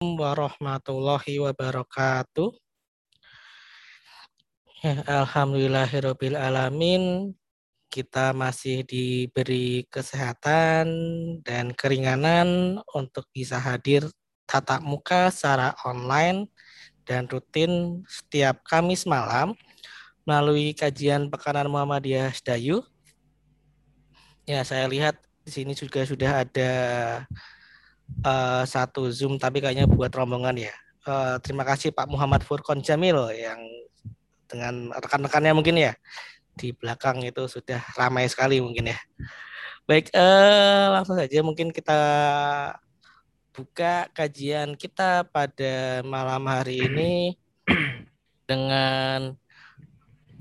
warahmatullahi wabarakatuh. Ya, Alhamdulillahirabbil alamin. Kita masih diberi kesehatan dan keringanan untuk bisa hadir tatap muka secara online dan rutin setiap Kamis malam melalui kajian Pekanan Muhammadiyah Dayu. Ya, saya lihat di sini juga sudah ada uh, satu Zoom tapi kayaknya buat rombongan ya. Uh, terima kasih Pak Muhammad Furkon Jamil yang dengan rekan-rekannya mungkin ya di belakang itu sudah ramai sekali mungkin ya. Baik, uh, langsung saja mungkin kita buka kajian kita pada malam hari ini dengan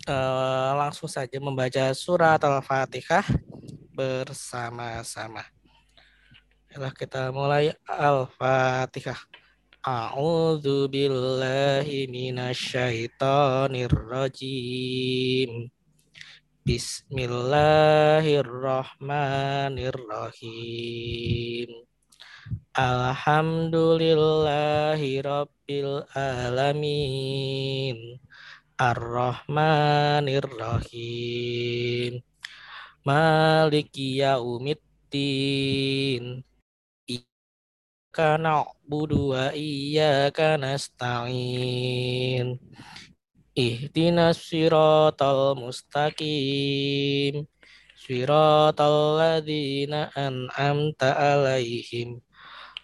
uh, langsung saja membaca surat Al-Fatihah bersama-sama. Baiklah kita mulai Al-Fatihah. A'udzu billahi minasyaitonir rajim. Bismillahirrahmanirrahim. Alhamdulillahi rabbil alamin. Ar-Rahmanir-Rahim. Maliki yaumiddin iyyaka na'budu wa iyyaka nasta'in. Ihdinas siratal mustaqim. Siratal ladzina an'amta alaihim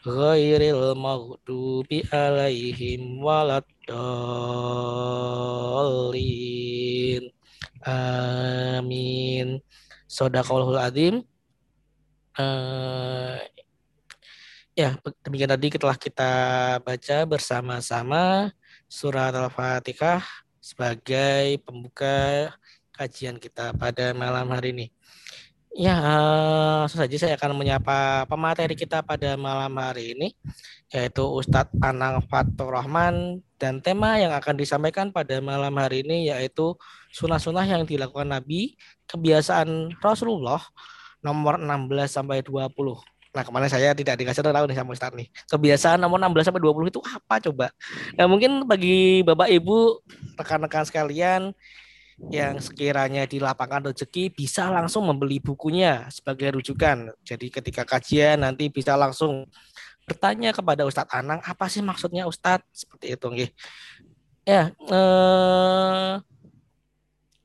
ghairil maghdubi alaihim waladdallin. Amin. Sodaqallahul adzim. Uh, Ya, demikian tadi telah kita baca bersama-sama surat Al-Fatihah sebagai pembuka kajian kita pada malam hari ini. Ya, langsung saja saya akan menyapa pemateri kita pada malam hari ini, yaitu Ustadz Anang Fatur Rahman, dan tema yang akan disampaikan pada malam hari ini yaitu sunnah-sunnah yang dilakukan Nabi, kebiasaan Rasulullah nomor 16 sampai 20. Nah kemarin saya tidak dikasih tahu nih sama Ustaz nih. Kebiasaan nomor 16 sampai 20 itu apa coba? Nah mungkin bagi Bapak Ibu, rekan-rekan sekalian yang sekiranya di lapangan rezeki bisa langsung membeli bukunya sebagai rujukan. Jadi ketika kajian nanti bisa langsung bertanya kepada Ustadz Anang apa sih maksudnya Ustadz seperti itu nggih. Ya, eh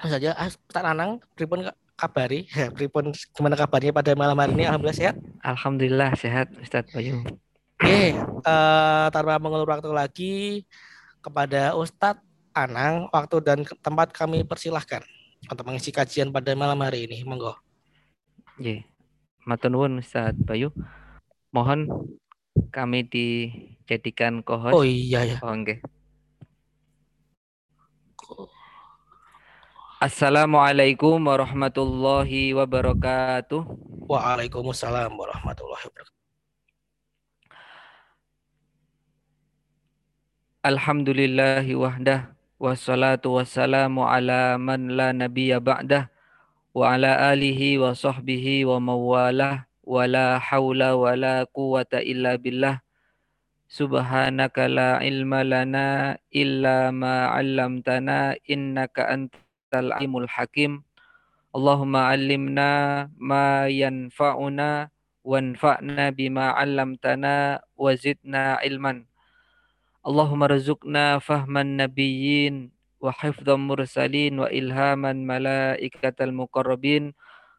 saja Ustadz Anang pripun kabari? Pripun gimana kabarnya pada malam hari ini? Alhamdulillah sehat. Alhamdulillah sehat, Ustadz Bayu. Oke, uh, tanpa mengulur waktu lagi kepada Ustadz Anang, waktu dan tempat kami persilahkan untuk mengisi kajian pada malam hari ini. Monggo. Iya, matur nuwun Ustadz Bayu. Mohon kami dijadikan kohos. Oh iya ya. Oh, okay. Assalamualaikum warahmatullahi wabarakatuh. Waalaikumsalam warahmatullahi wabarakatuh. Alhamdulillahi wahdah wassalatu wassalamu ala man la nabiyya ba'dah wa ala alihi wa sahbihi wa mawalah wa la hawla wa la quwata illa billah subhanaka la ilma lana illa ma 'allamtana innaka anta العليم الحكيم. اللهم علمنا ما ينفعنا وانفعنا بما علمتنا وزدنا علما. اللهم ارزقنا فهم النبيين وحفظ المرسلين وإلهام الملائكة المقربين.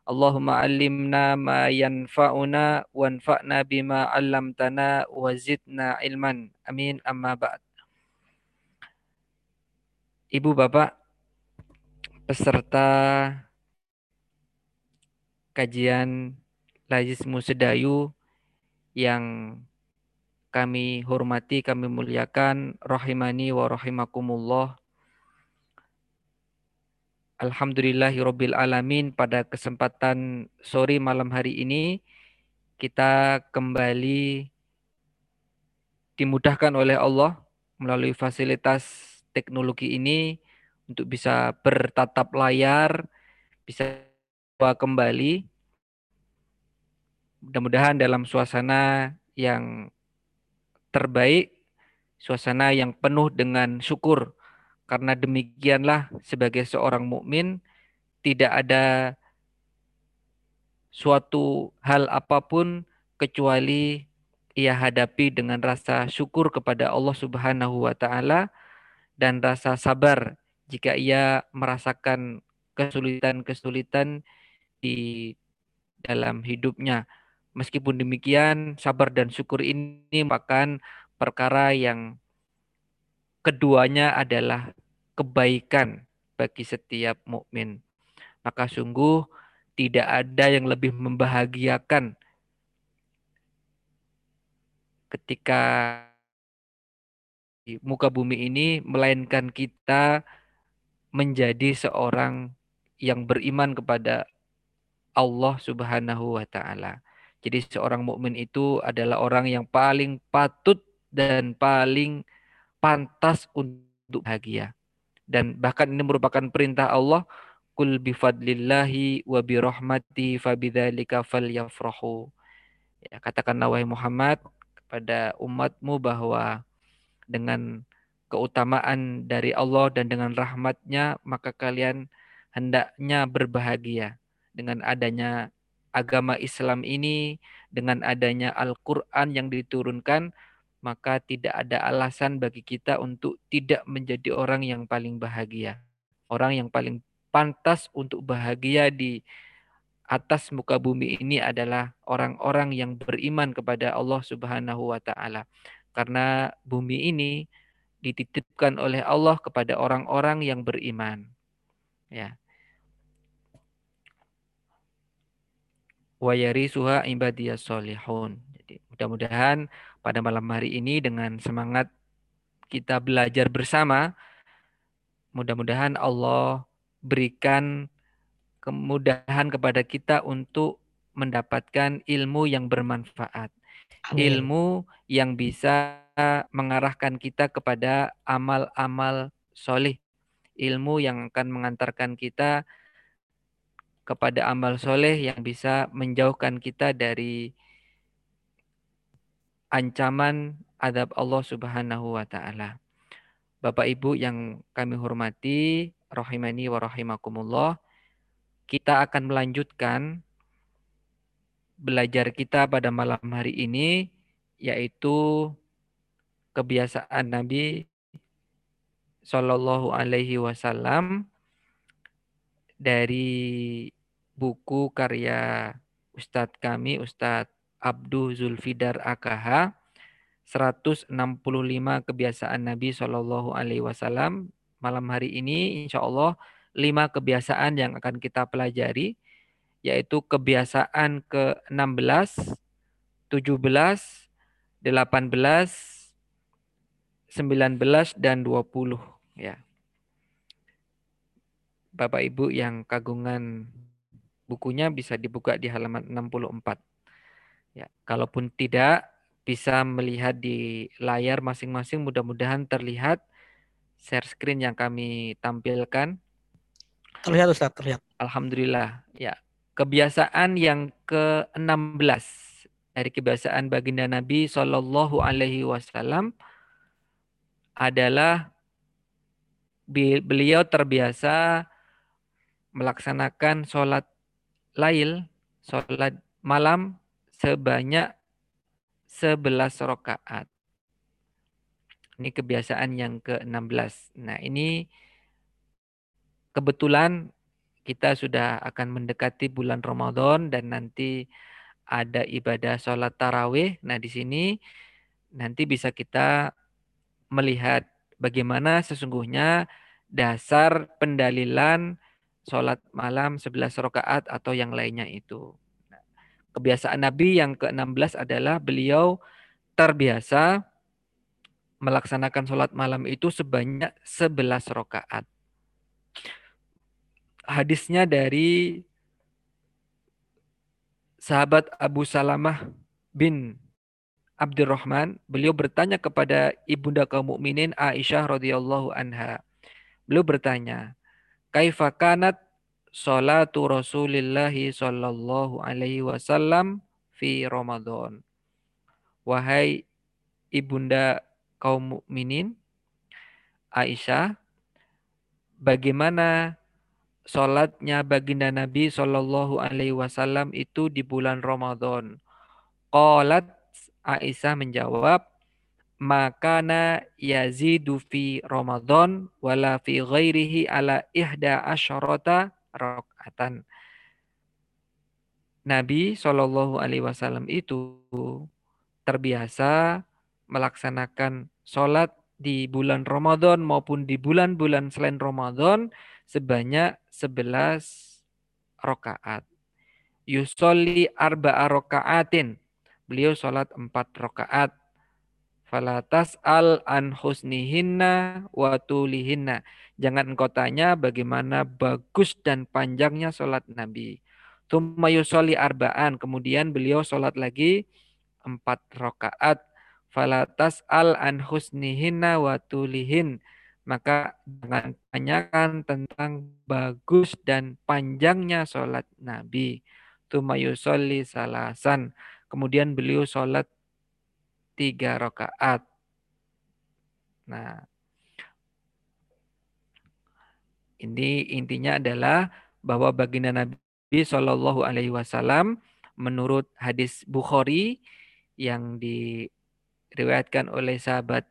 اللهم علمنا ما ينفعنا وانفعنا بما علمتنا وزدنا علما. أمين. أما بعد. Ibu Bapak peserta kajian Lajis Musedayu yang kami hormati, kami muliakan, rahimani wa rahimakumullah. Alhamdulillahirabbil alamin pada kesempatan sore malam hari ini kita kembali dimudahkan oleh Allah melalui fasilitas teknologi ini untuk bisa bertatap layar, bisa kembali. Mudah-mudahan dalam suasana yang terbaik suasana yang penuh dengan syukur. Karena demikianlah sebagai seorang mukmin tidak ada suatu hal apa pun kecuali ia hadapi dengan rasa syukur kepada Allah Subhanahu wa taala dan rasa sabar jika ia merasakan kesulitan-kesulitan di dalam hidupnya. Meskipun demikian, sabar dan syukur ini merupakan perkara yang keduanya adalah kebaikan bagi setiap mukmin. Maka sungguh tidak ada yang lebih membahagiakan ketika di muka bumi ini melainkan kita menjadi seorang yang beriman kepada Allah Subhanahu wa taala. Jadi seorang mukmin itu adalah orang yang paling patut dan paling pantas untuk bahagia. Dan bahkan ini merupakan perintah Allah, "Kul bifadlillahi wa birahmati fabidzalika falyafrahu." Ya, katakanlah wahai Muhammad kepada umatmu bahwa dengan keutamaan dari Allah dan dengan rahmatnya, maka kalian hendaknya berbahagia dengan adanya agama Islam ini, dengan adanya Al-Quran yang diturunkan, maka tidak ada alasan bagi kita untuk tidak menjadi orang yang paling bahagia. Orang yang paling pantas untuk bahagia di atas muka bumi ini adalah orang-orang yang beriman kepada Allah Subhanahu wa taala karena bumi ini dititipkan oleh Allah kepada orang-orang yang beriman. Ya. Wa yarisuha ibadiyas solihun. Jadi mudah-mudahan pada malam hari ini dengan semangat kita belajar bersama, mudah-mudahan Allah berikan kemudahan kepada kita untuk mendapatkan ilmu yang bermanfaat. Amin. ilmu yang bisa mengarahkan kita kepada amal-amal solih. Ilmu yang akan mengantarkan kita kepada amal soleh yang bisa menjauhkan kita dari ancaman adab Allah Subhanahu wa taala. Bapak Ibu yang kami hormati, rahimani wa rahimakumullah, kita akan melanjutkan belajar kita pada malam hari ini yaitu kebiasaan Nabi Shallallahu Alaihi Wasallam dari buku karya Ustadz kami Ustadz Abdul Zulfidar AKH 165 kebiasaan Nabi Shallallahu Alaihi Wasallam. Malam hari ini insya Allah lima kebiasaan yang akan kita pelajari yaitu kebiasaan ke-16, 17, 18, 19 dan 20 ya. Bapak Ibu yang kagungan bukunya bisa dibuka di halaman 64. Ya, kalaupun tidak bisa melihat di layar masing-masing mudah-mudahan terlihat share screen yang kami tampilkan. Terlihat Ustaz, terlihat. Alhamdulillah. Ya, kebiasaan yang ke-16 dari kebiasaan baginda Nabi Shallallahu Alaihi Wasallam adalah beliau terbiasa melaksanakan sholat lail, sholat malam sebanyak 11 rakaat. Ini kebiasaan yang ke-16. Nah, ini kebetulan kita sudah akan mendekati bulan Ramadan dan nanti ada ibadah sholat tarawih. Nah di sini nanti bisa kita melihat bagaimana sesungguhnya dasar pendalilan sholat malam 11 rakaat atau yang lainnya itu. Nah, kebiasaan Nabi yang ke-16 adalah beliau terbiasa melaksanakan sholat malam itu sebanyak 11 rakaat hadisnya dari sahabat Abu Salamah bin Abdurrahman, beliau bertanya kepada ibunda kaum mukminin Aisyah radhiyallahu anha. Beliau bertanya, "Kaifa kanat salatu Rasulillah sallallahu alaihi wasallam fi Ramadan?" Wahai ibunda kaum mukminin Aisyah bagaimana sholatnya baginda Nabi Shallallahu Alaihi Wasallam itu di bulan Ramadan. Qalat Aisyah menjawab, makana yazidu fi Ramadan wala fi ghairihi ala ihda asyarata rakaatan. Nabi Shallallahu Alaihi Wasallam itu terbiasa melaksanakan sholat di bulan Ramadan maupun di bulan-bulan selain Ramadan sebanyak 11 rakaat. Yusolli arba'a rakaatin. Beliau sholat empat rakaat. Falatas al an husnihinna wa tulihinna. Jangan engkau tanya bagaimana bagus dan panjangnya sholat Nabi. Tumma yusolli arba'an. Kemudian beliau sholat lagi empat rakaat. Falatas al an husnihinna wa tulihin. Maka jangan tanyakan tentang bagus dan panjangnya sholat Nabi. Tumma yusolli salasan. Kemudian beliau sholat tiga rakaat. Nah, ini intinya adalah bahwa baginda Nabi Shallallahu Alaihi Wasallam menurut hadis Bukhari yang diriwayatkan oleh sahabat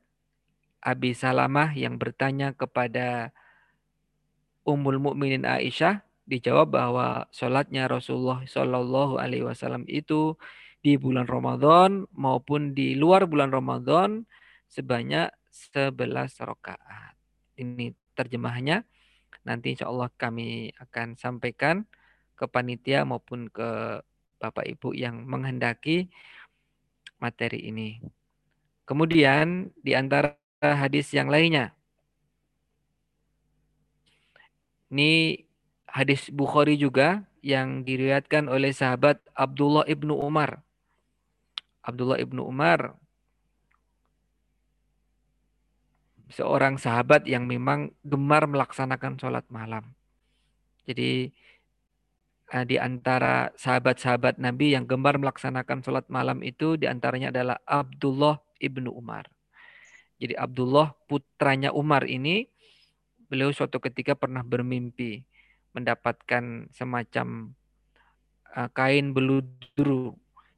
Abi Salamah yang bertanya kepada Ummul Mukminin Aisyah dijawab bahwa sholatnya Rasulullah Shallallahu Alaihi Wasallam itu di bulan Ramadan maupun di luar bulan Ramadan sebanyak 11 rakaat. Ini terjemahnya. Nanti insya Allah kami akan sampaikan ke panitia maupun ke Bapak Ibu yang menghendaki materi ini. Kemudian di antara hadis yang lainnya. Ini hadis Bukhari juga yang diriwayatkan oleh sahabat Abdullah ibnu Umar. Abdullah ibnu Umar seorang sahabat yang memang gemar melaksanakan sholat malam. Jadi Eh, di antara sahabat-sahabat Nabi yang gemar melaksanakan sholat malam itu di antaranya adalah Abdullah ibnu Umar. Jadi Abdullah putranya Umar ini beliau suatu ketika pernah bermimpi mendapatkan semacam uh, kain beludru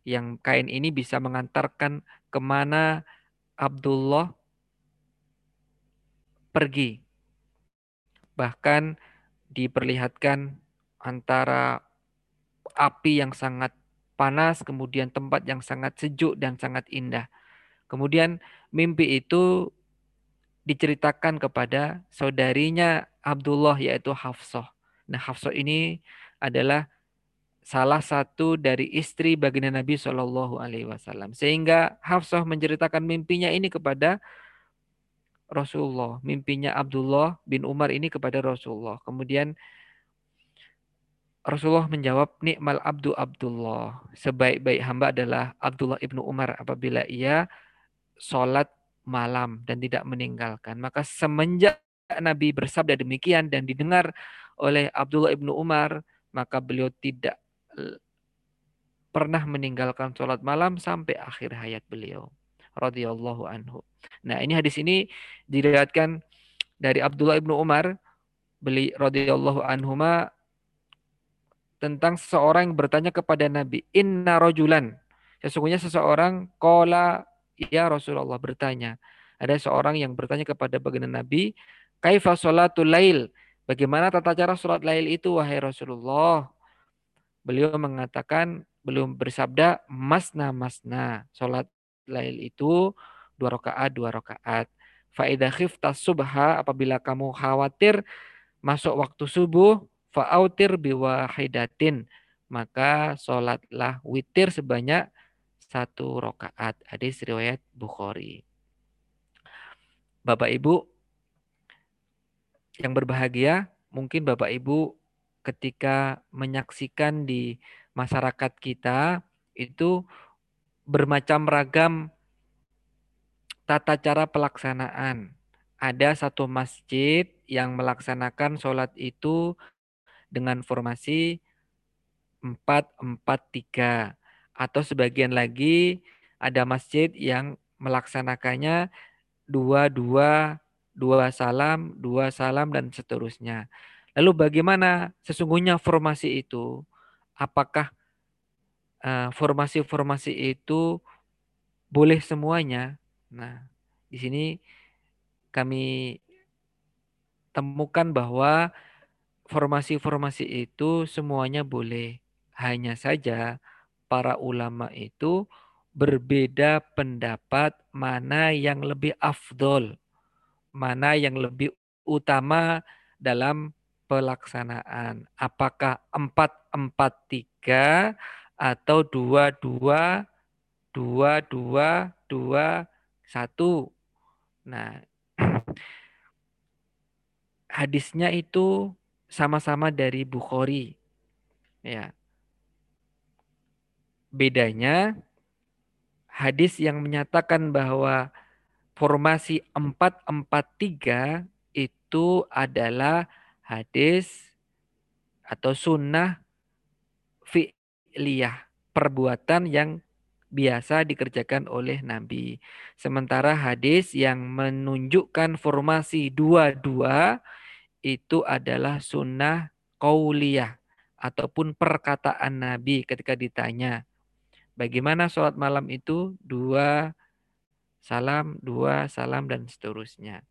yang kain ini bisa mengantarkan ke mana Abdullah pergi. Bahkan diperlihatkan antara api yang sangat panas, kemudian tempat yang sangat sejuk dan sangat indah. Kemudian mimpi itu diceritakan kepada saudarinya Abdullah yaitu Hafsah. Nah Hafsah ini adalah salah satu dari istri baginda Nabi Shallallahu Alaihi Wasallam. Sehingga Hafsah menceritakan mimpinya ini kepada Rasulullah. Mimpinya Abdullah bin Umar ini kepada Rasulullah. Kemudian Rasulullah menjawab, Nikmal abdu Abdullah. Sebaik-baik hamba adalah Abdullah ibnu Umar apabila ia sholat malam dan tidak meninggalkan. Maka semenjak Nabi bersabda demikian dan didengar oleh Abdullah ibnu Umar, maka beliau tidak pernah meninggalkan sholat malam sampai akhir hayat beliau. radhiyallahu anhu. Nah ini hadis ini diriwayatkan dari Abdullah ibnu Umar, beli radhiyallahu anhuma tentang seseorang yang bertanya kepada Nabi, "Inna rojulan." Sesungguhnya seseorang kola ya Rasulullah bertanya. Ada seorang yang bertanya kepada baginda Nabi, "Kaifa sholatul lail?" Bagaimana tata cara sholat lail itu wahai Rasulullah? Beliau mengatakan belum bersabda masna masna. Sholat lail itu dua rakaat dua rakaat. Faidah khifta subha apabila kamu khawatir masuk waktu subuh fa'autir biwahidatin maka sholatlah witir sebanyak satu rokaat. Hadis riwayat Bukhari. Bapak Ibu yang berbahagia, mungkin Bapak Ibu ketika menyaksikan di masyarakat kita itu bermacam ragam tata cara pelaksanaan. Ada satu masjid yang melaksanakan sholat itu dengan formasi 4-4-3 atau sebagian lagi ada masjid yang melaksanakannya dua dua dua salam dua salam dan seterusnya. Lalu bagaimana sesungguhnya formasi itu? Apakah uh, formasi-formasi itu boleh semuanya? Nah, di sini kami temukan bahwa formasi-formasi itu semuanya boleh. Hanya saja para ulama itu berbeda pendapat mana yang lebih afdol, mana yang lebih utama dalam pelaksanaan. Apakah 443 atau 22 22 21. Nah, hadisnya itu sama-sama dari Bukhari. Ya. Bedanya hadis yang menyatakan bahwa formasi 443 itu adalah hadis atau sunnah fi'liyah, perbuatan yang biasa dikerjakan oleh Nabi. Sementara hadis yang menunjukkan formasi dua-dua itu adalah sunnah qauliyah ataupun perkataan Nabi ketika ditanya. Bagaimana sholat malam itu? Dua salam, dua salam, dan seterusnya.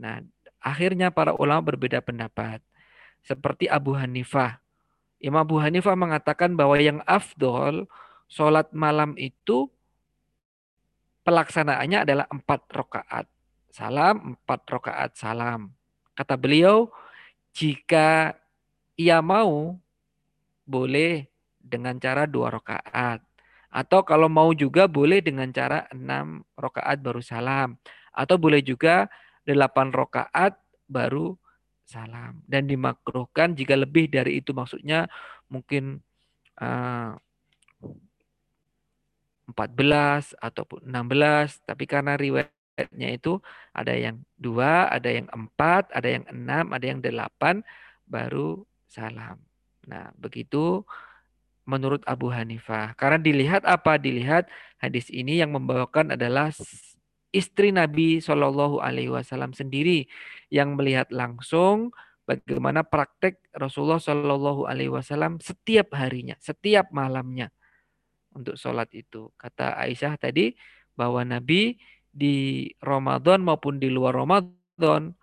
Nah, Akhirnya para ulama berbeda pendapat. Seperti Abu Hanifah. Imam Abu Hanifah mengatakan bahwa yang afdol sholat malam itu pelaksanaannya adalah empat rakaat salam, empat rakaat salam. Kata beliau, jika ia mau, boleh dengan cara dua rakaat. Atau kalau mau juga boleh dengan cara enam rakaat baru salam. Atau boleh juga delapan rokaat baru salam. Dan dimakruhkan jika lebih dari itu. Maksudnya mungkin uh, eh, 14 ataupun 16 tapi karena riwayatnya itu ada yang dua ada yang empat ada yang enam ada yang delapan baru salam. Nah begitu menurut Abu Hanifah. Karena dilihat apa? Dilihat hadis ini yang membawakan adalah istri Nabi Shallallahu Alaihi Wasallam sendiri yang melihat langsung bagaimana praktek Rasulullah Shallallahu Alaihi Wasallam setiap harinya, setiap malamnya untuk sholat itu. Kata Aisyah tadi bahwa Nabi di Ramadan maupun di luar Ramadan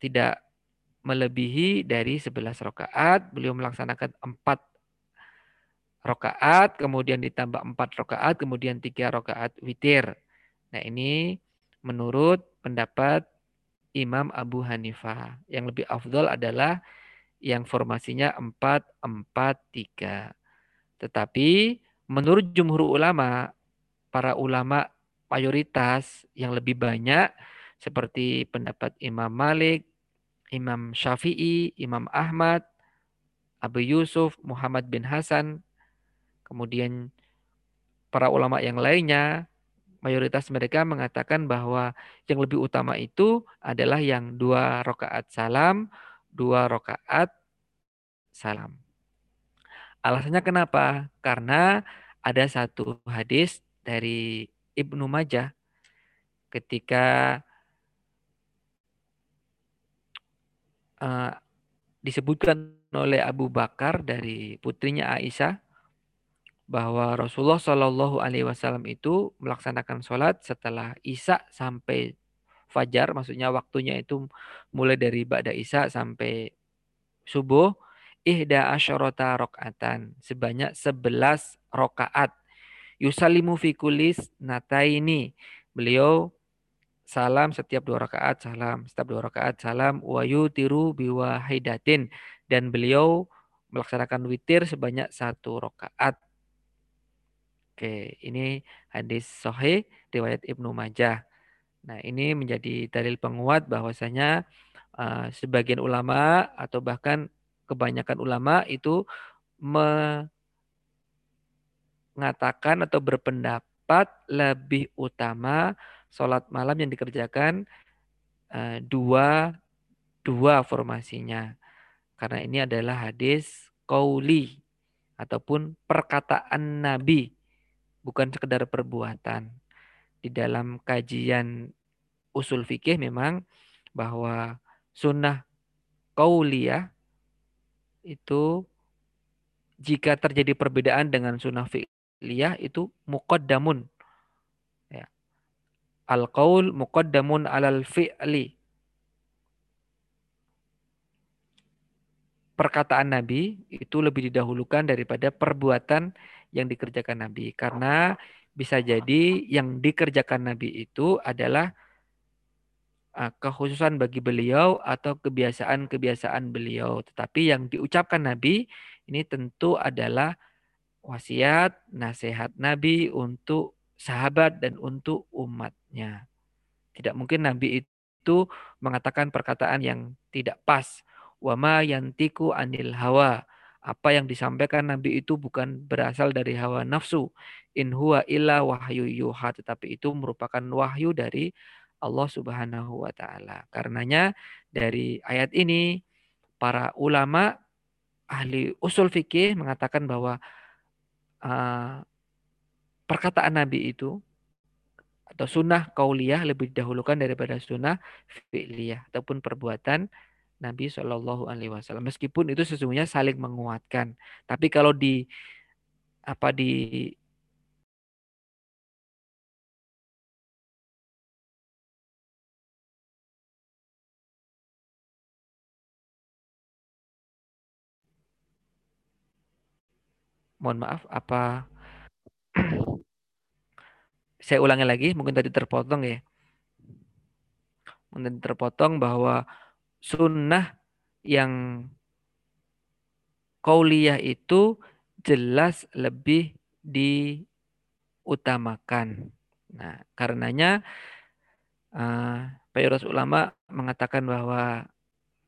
tidak melebihi dari 11 rakaat. Beliau melaksanakan 4 rakaat, kemudian ditambah 4 rakaat, kemudian 3 rakaat witir. Nah ini menurut pendapat Imam Abu Hanifah. Yang lebih afdol adalah yang formasinya 4-4-3. Tetapi menurut jumhur ulama, para ulama mayoritas yang lebih banyak seperti pendapat Imam Malik, Imam Syafi'i, Imam Ahmad, Abu Yusuf, Muhammad bin Hasan, kemudian para ulama yang lainnya mayoritas mereka mengatakan bahwa yang lebih utama itu adalah yang dua rakaat salam, dua rakaat salam. Alasannya kenapa? Karena ada satu hadis dari Ibnu Majah ketika uh, disebutkan oleh Abu Bakar dari putrinya Aisyah bahwa Rasulullah Shallallahu Alaihi Wasallam itu melaksanakan sholat setelah Isya sampai fajar, maksudnya waktunya itu mulai dari Ba'da Isya sampai subuh, ihda asyarata rokatan, sebanyak 11 rokaat. Yusalimu fikulis nataini. Beliau salam setiap dua rakaat salam, setiap dua rakaat salam, wayu tiru biwahidatin. Dan beliau melaksanakan witir sebanyak satu rakaat. Oke, ini hadis sahih riwayat Ibnu Majah. Nah, ini menjadi dalil penguat bahwasanya uh, sebagian ulama atau bahkan kebanyakan ulama itu mengatakan atau berpendapat lebih utama sholat malam yang dikerjakan uh, dua dua formasinya. Karena ini adalah hadis kauli ataupun perkataan Nabi bukan sekedar perbuatan. di dalam kajian usul fikih memang bahwa sunnah kauliyah itu jika terjadi perbedaan dengan sunnah fi'liyah itu muqaddamun. Ya. Al-qaul muqaddamun alal fi'li. Perkataan Nabi itu lebih didahulukan daripada perbuatan yang dikerjakan Nabi. Karena bisa jadi yang dikerjakan Nabi itu adalah uh, kekhususan bagi beliau atau kebiasaan-kebiasaan beliau. Tetapi yang diucapkan Nabi ini tentu adalah wasiat, nasihat Nabi untuk sahabat dan untuk umatnya. Tidak mungkin Nabi itu mengatakan perkataan yang tidak pas. Wama yantiku anil hawa. Apa yang disampaikan Nabi itu bukan berasal dari hawa nafsu. In huwa illa wahyu yuha. Tetapi itu merupakan wahyu dari Allah subhanahu wa ta'ala. Karenanya dari ayat ini para ulama ahli usul fikih mengatakan bahwa uh, perkataan Nabi itu atau sunnah kauliyah lebih didahulukan daripada sunnah fi'liyah ataupun perbuatan Nabi Shallallahu Alaihi Wasallam. Meskipun itu sesungguhnya saling menguatkan, tapi kalau di apa di mohon maaf apa saya ulangi lagi mungkin tadi terpotong ya mungkin terpotong bahwa sunnah yang kauliyah itu jelas lebih diutamakan. Nah, karenanya uh, Pak Ulama mengatakan bahwa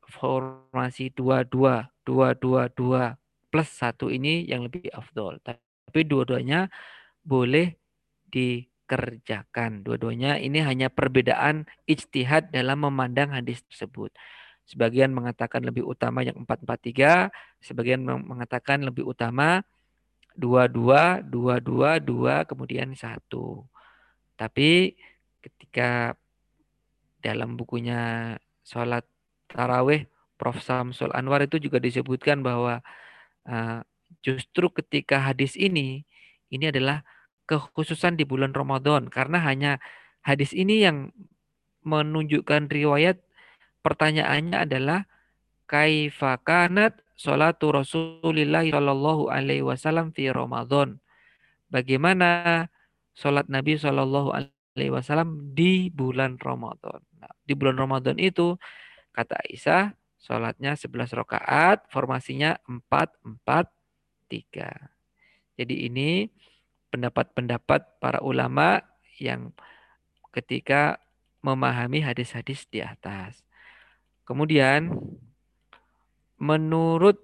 formasi dua dua dua dua dua plus satu ini yang lebih afdol. Tapi dua-duanya boleh dikerjakan. Dua-duanya ini hanya perbedaan ijtihad dalam memandang hadis tersebut. Sebagian mengatakan lebih utama yang 443, sebagian mengatakan lebih utama dua dua dua dua dua kemudian satu. Tapi ketika dalam bukunya sholat taraweh Prof. Samsul Anwar itu juga disebutkan bahwa Ah, justru ketika hadis ini ini adalah kekhususan di bulan Ramadan karena hanya hadis ini yang menunjukkan riwayat pertanyaannya adalah kaifa kanat salatu Rasulillah sallallahu alaihi wasallam fi Ramadan. Bagaimana salat Nabi sallallahu alaihi wasallam di bulan Ramadan. Nah, di bulan Ramadan itu kata Aisyah Sholatnya 11 rakaat, formasinya 4, 4, 3. Jadi ini pendapat-pendapat para ulama yang ketika memahami hadis-hadis di atas. Kemudian menurut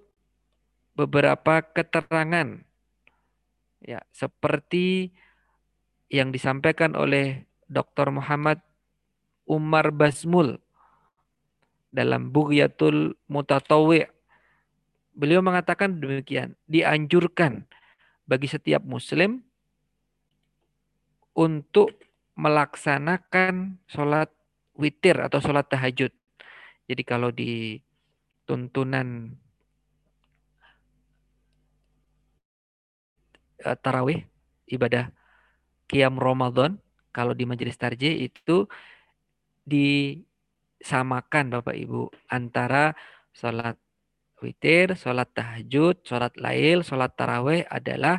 beberapa keterangan ya seperti yang disampaikan oleh Dr. Muhammad Umar Basmul dalam Bughyatul Mutatawi. Beliau mengatakan demikian, dianjurkan bagi setiap muslim untuk melaksanakan sholat witir atau sholat tahajud. Jadi kalau di tuntunan uh, tarawih ibadah Qiyam Ramadan kalau di majelis tarjih itu di samakan Bapak Ibu antara sholat witir, sholat tahajud, sholat lail, sholat taraweh adalah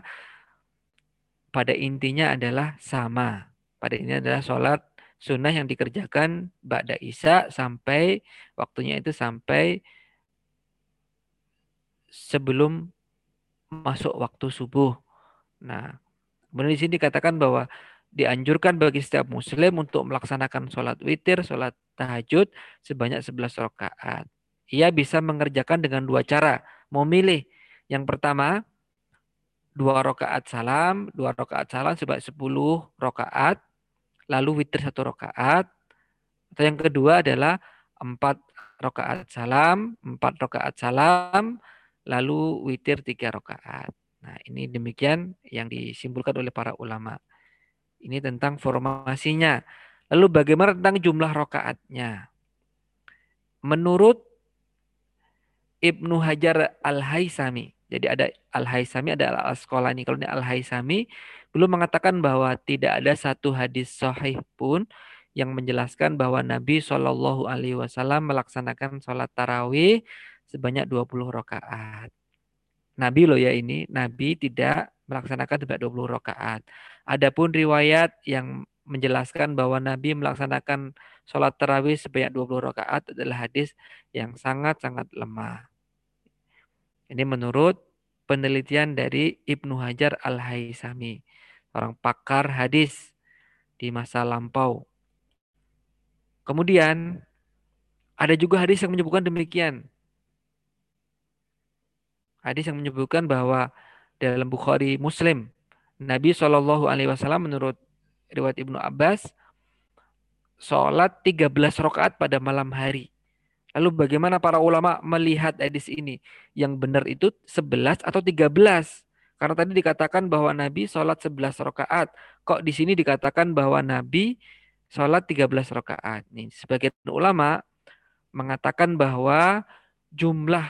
pada intinya adalah sama. Pada intinya adalah sholat sunnah yang dikerjakan Ba'da Isya sampai waktunya itu sampai sebelum masuk waktu subuh. Nah, kemudian di sini dikatakan bahwa dianjurkan bagi setiap muslim untuk melaksanakan sholat witir, sholat tahajud sebanyak 11 rakaat. Ia bisa mengerjakan dengan dua cara. Mau milih yang pertama, dua rakaat salam, dua rakaat salam sebanyak 10 rakaat, lalu witir satu rakaat. Atau yang kedua adalah empat rakaat salam, empat rakaat salam, lalu witir tiga rakaat. Nah ini demikian yang disimpulkan oleh para ulama. Ini tentang formasinya. Lalu bagaimana tentang jumlah rokaatnya? Menurut Ibnu Hajar Al-Haisami, jadi ada Al-Haisami, ada Al-Asqalani. Kalau ini Al-Haisami, belum mengatakan bahwa tidak ada satu hadis sahih pun yang menjelaskan bahwa Nabi Shallallahu Alaihi Wasallam melaksanakan sholat tarawih sebanyak 20 rakaat. Nabi loh ya ini, Nabi tidak melaksanakan sebanyak 20 rakaat. Adapun riwayat yang menjelaskan bahwa Nabi melaksanakan sholat tarawih sebanyak 20 rakaat adalah hadis yang sangat-sangat lemah. Ini menurut penelitian dari Ibnu Hajar Al-Haisami, orang pakar hadis di masa lampau. Kemudian ada juga hadis yang menyebutkan demikian. Hadis yang menyebutkan bahwa dalam Bukhari Muslim Nabi Shallallahu Alaihi Wasallam menurut riwayat Ibnu Abbas sholat 13 rakaat pada malam hari. Lalu bagaimana para ulama melihat hadis ini? Yang benar itu 11 atau 13? Karena tadi dikatakan bahwa Nabi sholat 11 rakaat. Kok di sini dikatakan bahwa Nabi sholat 13 rakaat? Nih, sebagian ulama mengatakan bahwa jumlah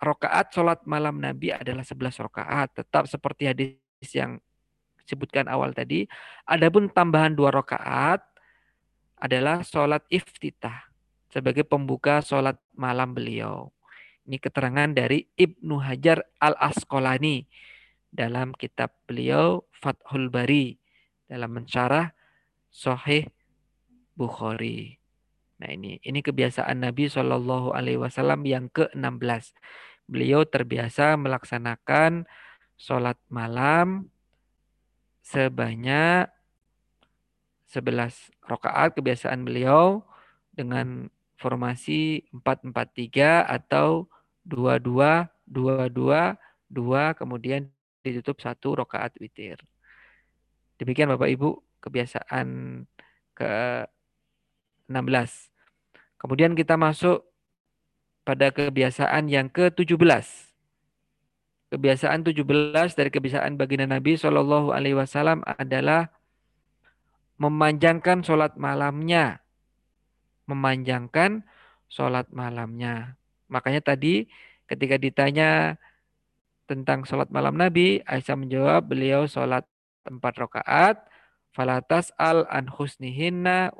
rakaat sholat malam Nabi adalah 11 rakaat. Tetap seperti hadis yang sebutkan awal tadi. Adapun tambahan dua rakaat adalah sholat iftitah sebagai pembuka sholat malam beliau. Ini keterangan dari Ibnu Hajar Al-Asqalani dalam kitab beliau Fathul Bari dalam mencarah Sahih Bukhari. Nah ini ini kebiasaan Nabi Shallallahu Alaihi Wasallam yang ke-16. Beliau terbiasa melaksanakan sholat malam sebanyak 11 rakaat kebiasaan beliau dengan formasi 443 atau 22 22 2 kemudian ditutup satu rakaat witir. Demikian Bapak Ibu kebiasaan ke 16. Kemudian kita masuk pada kebiasaan yang ke-17 kebiasaan 17 dari kebiasaan baginda Nabi Shallallahu Alaihi Wasallam adalah memanjangkan sholat malamnya, memanjangkan sholat malamnya. Makanya tadi ketika ditanya tentang sholat malam Nabi, Aisyah menjawab beliau sholat empat rakaat, falatas al an husnihinna.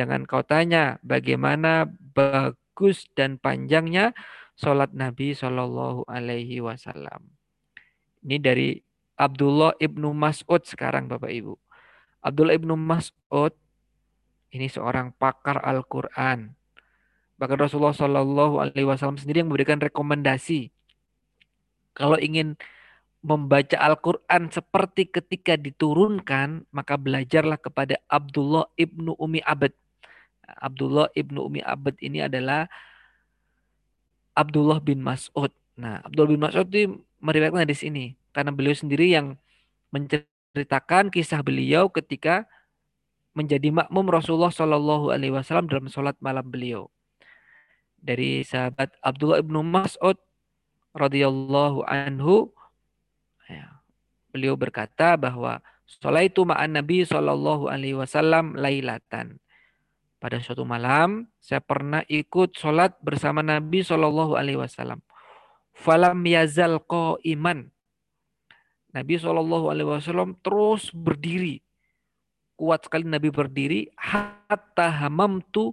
Jangan kau tanya bagaimana bagus dan panjangnya sholat Nabi Shallallahu Alaihi Wasallam. Ini dari Abdullah ibnu Mas'ud sekarang Bapak Ibu. Abdullah ibnu Mas'ud ini seorang pakar Al-Quran. Bahkan Rasulullah Shallallahu Alaihi Wasallam sendiri yang memberikan rekomendasi kalau ingin membaca Al-Quran seperti ketika diturunkan, maka belajarlah kepada Abdullah ibnu Umi Abad. Abdullah ibnu Umi Abad ini adalah Abdullah bin Mas'ud. Nah, Abdullah bin Mas'ud itu meriwayatkan di sini karena beliau sendiri yang menceritakan kisah beliau ketika menjadi makmum Rasulullah Shallallahu Alaihi Wasallam dalam sholat malam beliau. Dari sahabat Abdullah bin Mas'ud radhiyallahu anhu, ya, beliau berkata bahwa itu ma'an Nabi Shallallahu Alaihi Wasallam lailatan. Pada suatu malam, saya pernah ikut sholat bersama Nabi Shallallahu Alaihi Wasallam. Falam yazal iman. Nabi Shallallahu Alaihi Wasallam terus berdiri. Kuat sekali Nabi berdiri. Hatta hamam tu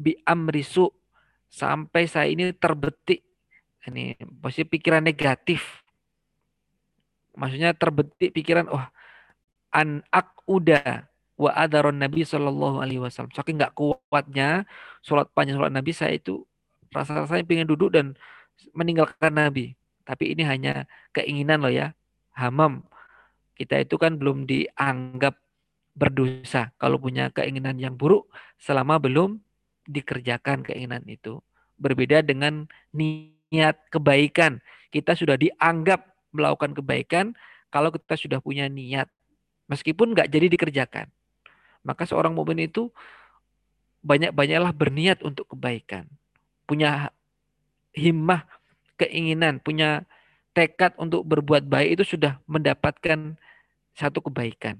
bi amrisu. Sampai saya ini terbetik. Ini pasti pikiran negatif. Maksudnya terbetik pikiran, wah, oh, an udah wa adaron Nabi Shallallahu Alaihi Wasallam. Saking nggak kuatnya sholat panjang sholat Nabi saya itu rasa rasanya pengen duduk dan meninggalkan Nabi. Tapi ini hanya keinginan loh ya, hamam. Kita itu kan belum dianggap berdosa kalau punya keinginan yang buruk selama belum dikerjakan keinginan itu. Berbeda dengan niat kebaikan. Kita sudah dianggap melakukan kebaikan kalau kita sudah punya niat. Meskipun nggak jadi dikerjakan. Maka seorang mukmin itu banyak-banyaklah berniat untuk kebaikan. Punya himmah, keinginan, punya tekad untuk berbuat baik itu sudah mendapatkan satu kebaikan.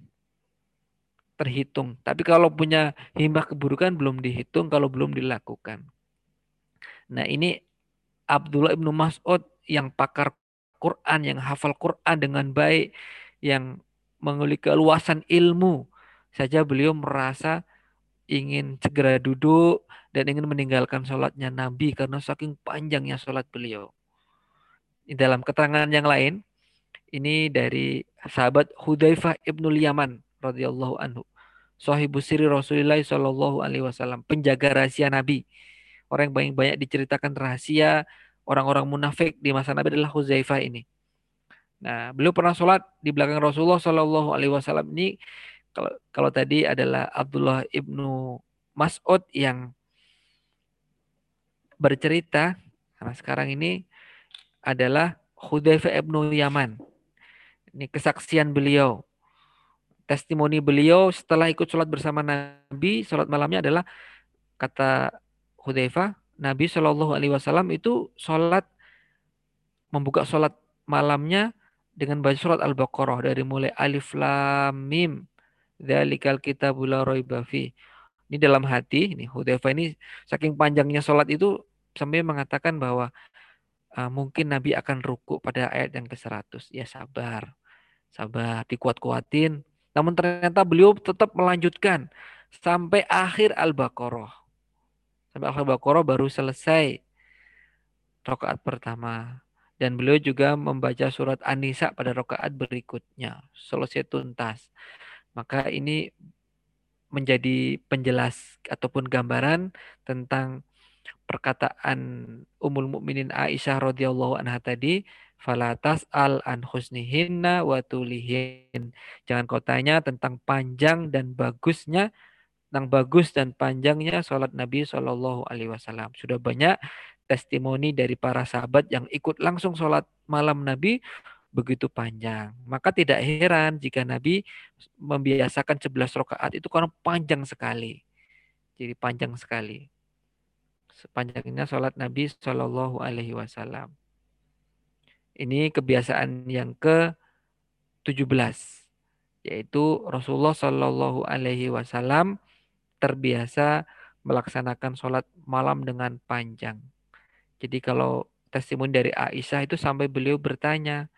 Terhitung. Tapi kalau punya himbah keburukan belum dihitung kalau belum dilakukan. Nah ini Abdullah ibnu Mas'ud yang pakar Quran, yang hafal Quran dengan baik, yang memiliki keluasan ilmu, saja beliau merasa ingin segera duduk dan ingin meninggalkan sholatnya Nabi karena saking panjangnya sholat beliau. Di dalam keterangan yang lain, ini dari sahabat Hudzaifah ibnu Yaman radhiyallahu anhu. Sahibu siri Rasulullah Shallallahu alaihi wasallam, penjaga rahasia Nabi. Orang yang banyak banyak diceritakan rahasia orang-orang munafik di masa Nabi adalah Hudzaifah ini. Nah, beliau pernah sholat di belakang Rasulullah Shallallahu alaihi wasallam ini kalau kalau tadi adalah Abdullah ibnu Mas'ud yang bercerita. Nah, sekarang ini adalah Hudzaifah ibnu Yaman. Ini kesaksian beliau. Testimoni beliau setelah ikut sholat bersama Nabi, sholat malamnya adalah kata Hudzaifah, Nabi Shallallahu Alaihi Wasallam itu sholat membuka sholat malamnya dengan baca surat Al-Baqarah dari mulai alif lam mim dzalikal kitabul raiba fi. Ini dalam hati, ini Hudzaifah ini saking panjangnya sholat itu sampai mengatakan bahwa uh, mungkin Nabi akan ruku pada ayat yang ke-100. Ya sabar sabar, dikuat-kuatin. Namun ternyata beliau tetap melanjutkan sampai akhir Al-Baqarah. Sampai akhir Al-Baqarah baru selesai rakaat pertama. Dan beliau juga membaca surat An-Nisa pada rakaat berikutnya. Selesai tuntas. Maka ini menjadi penjelas ataupun gambaran tentang perkataan Ummul Mukminin Aisyah radhiyallahu anha tadi falatas al an husnihinna wa tulihin. Jangan kau tanya tentang panjang dan bagusnya tentang bagus dan panjangnya sholat Nabi Shallallahu Alaihi Wasallam. Sudah banyak testimoni dari para sahabat yang ikut langsung sholat malam Nabi begitu panjang. Maka tidak heran jika Nabi membiasakan 11 rakaat itu karena panjang sekali. Jadi panjang sekali. Sepanjangnya sholat Nabi Shallallahu Alaihi Wasallam. Ini kebiasaan yang ke-17 yaitu Rasulullah Shallallahu alaihi wasallam terbiasa melaksanakan sholat malam dengan panjang. Jadi kalau testimoni dari Aisyah itu sampai beliau bertanya,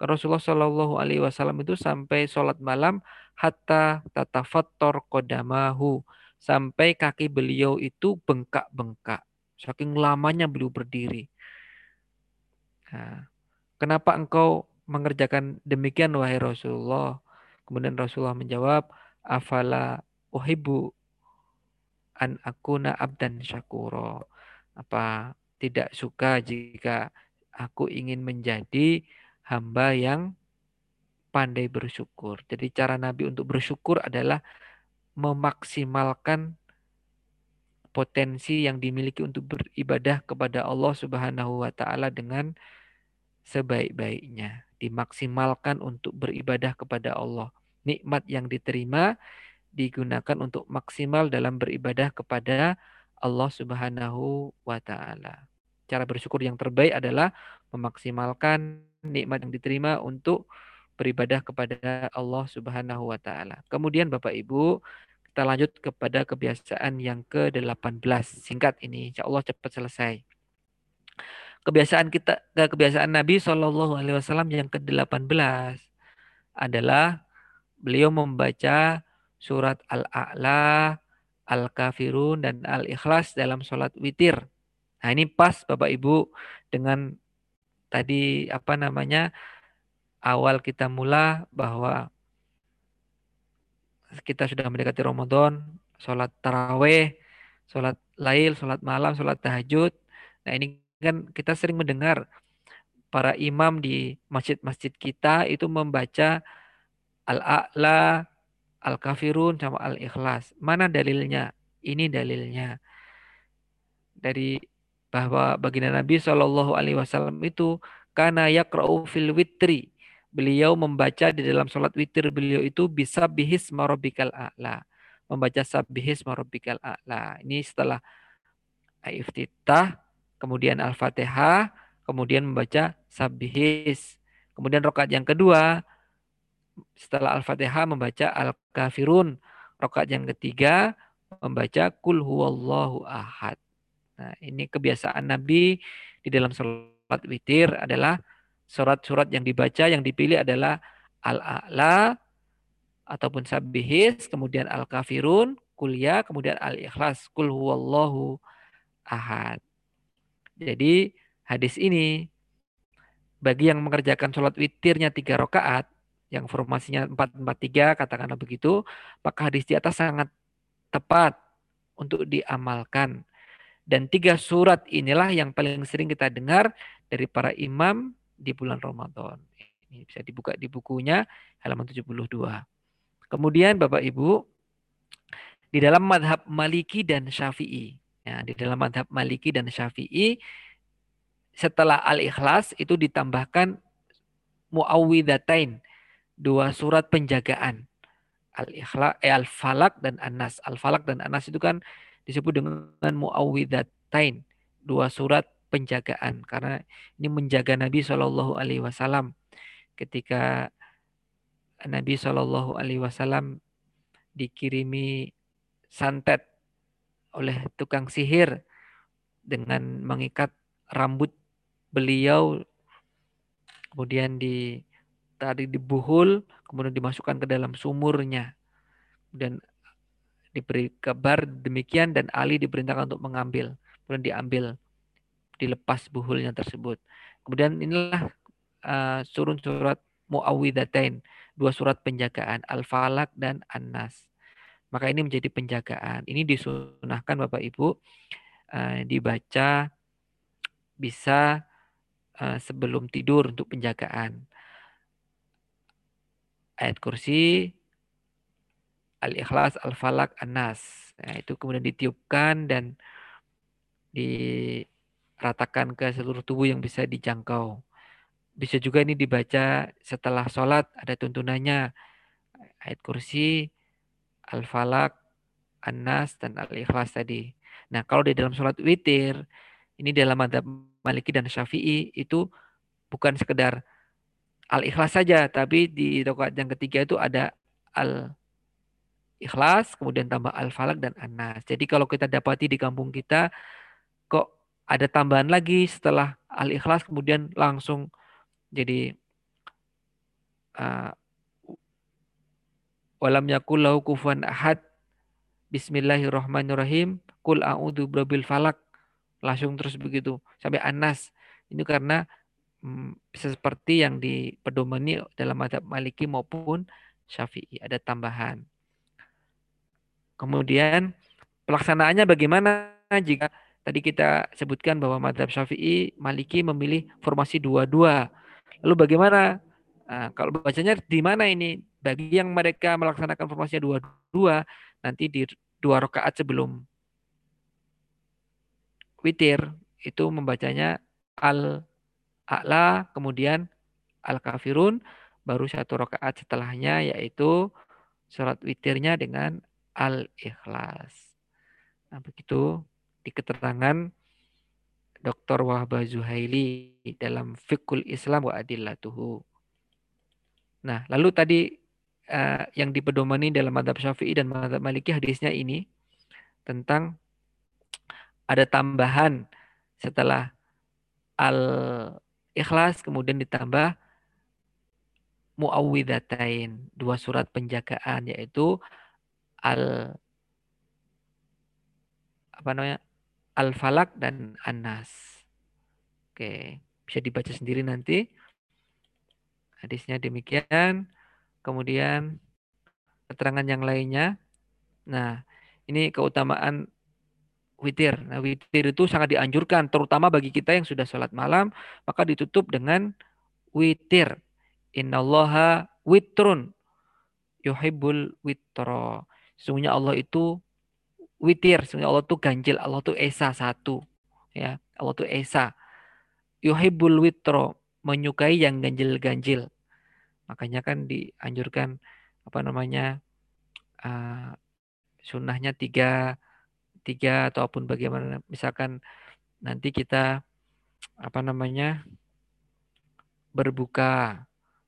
Rasulullah Shallallahu Alaihi Wasallam itu sampai sholat malam hatta tatafattor kodamahu sampai kaki beliau itu bengkak-bengkak. Saking lamanya beliau berdiri. Nah, Kenapa engkau mengerjakan demikian wahai Rasulullah? Kemudian Rasulullah menjawab, afala uhibbu an akuna abdan syakuro. Apa tidak suka jika aku ingin menjadi hamba yang pandai bersyukur. Jadi cara Nabi untuk bersyukur adalah memaksimalkan potensi yang dimiliki untuk beribadah kepada Allah Subhanahu wa taala dengan sebaik-baiknya. Dimaksimalkan untuk beribadah kepada Allah. Nikmat yang diterima digunakan untuk maksimal dalam beribadah kepada Allah Subhanahu wa taala. Cara bersyukur yang terbaik adalah memaksimalkan nikmat yang diterima untuk beribadah kepada Allah Subhanahu wa taala. Kemudian Bapak Ibu, kita lanjut kepada kebiasaan yang ke-18. Singkat ini, insya Allah cepat selesai kebiasaan kita kebiasaan Nabi Shallallahu Alaihi Wasallam yang ke-18 adalah beliau membaca surat Al-A'la, Al-Kafirun dan Al-Ikhlas dalam sholat witir. Nah ini pas Bapak Ibu dengan tadi apa namanya awal kita mula bahwa kita sudah mendekati Ramadan, sholat taraweh, sholat lail, sholat malam, sholat tahajud. Nah ini kan kita sering mendengar para imam di masjid-masjid kita itu membaca Al-A'la, Al-Kafirun sama Al-Ikhlas. Mana dalilnya? Ini dalilnya. Dari bahwa baginda Nabi Shallallahu alaihi wasallam itu karena yaqra'u fil witri. Beliau membaca di dalam sholat witir beliau itu bisa bihis marobikal a'la. Membaca sabihis marobikal a'la. Ini setelah iftitah kemudian Al-Fatihah, kemudian membaca Sabihis. Kemudian rokat yang kedua setelah Al-Fatihah membaca Al-Kafirun. Rokaat yang ketiga membaca Kul huwallahu ahad. Nah, ini kebiasaan Nabi di dalam sholat witir adalah surat-surat yang dibaca yang dipilih adalah Al-A'la ataupun Sabihis, kemudian Al-Kafirun, Kuliah, kemudian Al-Ikhlas, Kul huwallahu ahad. Jadi hadis ini bagi yang mengerjakan sholat witirnya tiga rakaat, yang formasinya empat empat tiga katakanlah begitu, maka hadis di atas sangat tepat untuk diamalkan. Dan tiga surat inilah yang paling sering kita dengar dari para imam di bulan Ramadan. Ini bisa dibuka di bukunya halaman 72. Kemudian Bapak Ibu, di dalam madhab Maliki dan Syafi'i. Ya, di dalam madhab Maliki dan Syafi'i, setelah Al-Ikhlas itu ditambahkan muawwidatain, dua surat penjagaan. Al-Ikhlas, eh, Al-Falak dan Anas. Al-Falak dan Anas itu kan disebut dengan muawwidatain, dua surat penjagaan karena ini menjaga Nabi Shallallahu alaihi wasallam ketika Nabi Shallallahu alaihi wasallam dikirimi santet oleh tukang sihir dengan mengikat rambut beliau kemudian di tadi dibuhul kemudian dimasukkan ke dalam sumurnya. Dan diberi kabar demikian dan Ali diperintahkan untuk mengambil kemudian diambil dilepas buhulnya tersebut. Kemudian inilah uh, surun surat muawwidatain dua surat penjagaan al-falak dan an-nas. Maka ini menjadi penjagaan. Ini disunahkan Bapak Ibu uh, dibaca bisa uh, sebelum tidur untuk penjagaan ayat kursi Al-Ikhlas, Al-Falak, An-Nas. Nah, itu kemudian ditiupkan dan diratakan ke seluruh tubuh yang bisa dijangkau. Bisa juga ini dibaca setelah sholat, ada tuntunannya. Ayat kursi, Al-Falak, An-Nas, dan Al-Ikhlas tadi. Nah, kalau di dalam sholat witir, ini dalam madhab Maliki dan Syafi'i, itu bukan sekedar Al-Ikhlas saja, tapi di rokaat yang ketiga itu ada Al ikhlas, kemudian tambah al-falak dan anas. Jadi kalau kita dapati di kampung kita, kok ada tambahan lagi setelah al-ikhlas, kemudian langsung jadi uh, walam yakul lahu kufuwan ahad. Bismillahirrahmanirrahim. Kul a'udzu birabbil falak. Langsung terus begitu sampai anas ini karena bisa seperti yang dipedomani dalam madhab maliki maupun syafi'i ada tambahan Kemudian pelaksanaannya bagaimana jika tadi kita sebutkan bahwa madhab syafi'i maliki memilih formasi dua-dua. Lalu bagaimana nah, kalau bacanya di mana ini? Bagi yang mereka melaksanakan formasi dua-dua, nanti di dua rakaat sebelum witir itu membacanya al a'la kemudian al kafirun baru satu rakaat setelahnya yaitu surat witirnya dengan al-ikhlas. Nah, begitu di keterangan Dr. Wahbah Zuhaili dalam Fikul Islam wa Adillatuhu. Nah, lalu tadi uh, yang dipedomani dalam madhab syafi'i dan madhab maliki hadisnya ini tentang ada tambahan setelah al-ikhlas kemudian ditambah muawwidatain, dua surat penjagaan yaitu al apa namanya al falak dan anas oke bisa dibaca sendiri nanti. Hadisnya demikian. Kemudian keterangan yang lainnya. Nah ini keutamaan witir nah witir itu sangat dianjurkan terutama bagi kita yang sudah sholat malam maka ditutup dengan witir innallaha witrun yuhibbul witro Sesungguhnya Allah itu witir, sesungguhnya Allah itu ganjil, Allah itu esa satu. Ya, Allah itu esa. Yuhibbul witro, menyukai yang ganjil-ganjil. Makanya kan dianjurkan apa namanya uh, sunnahnya tiga tiga ataupun bagaimana misalkan nanti kita apa namanya berbuka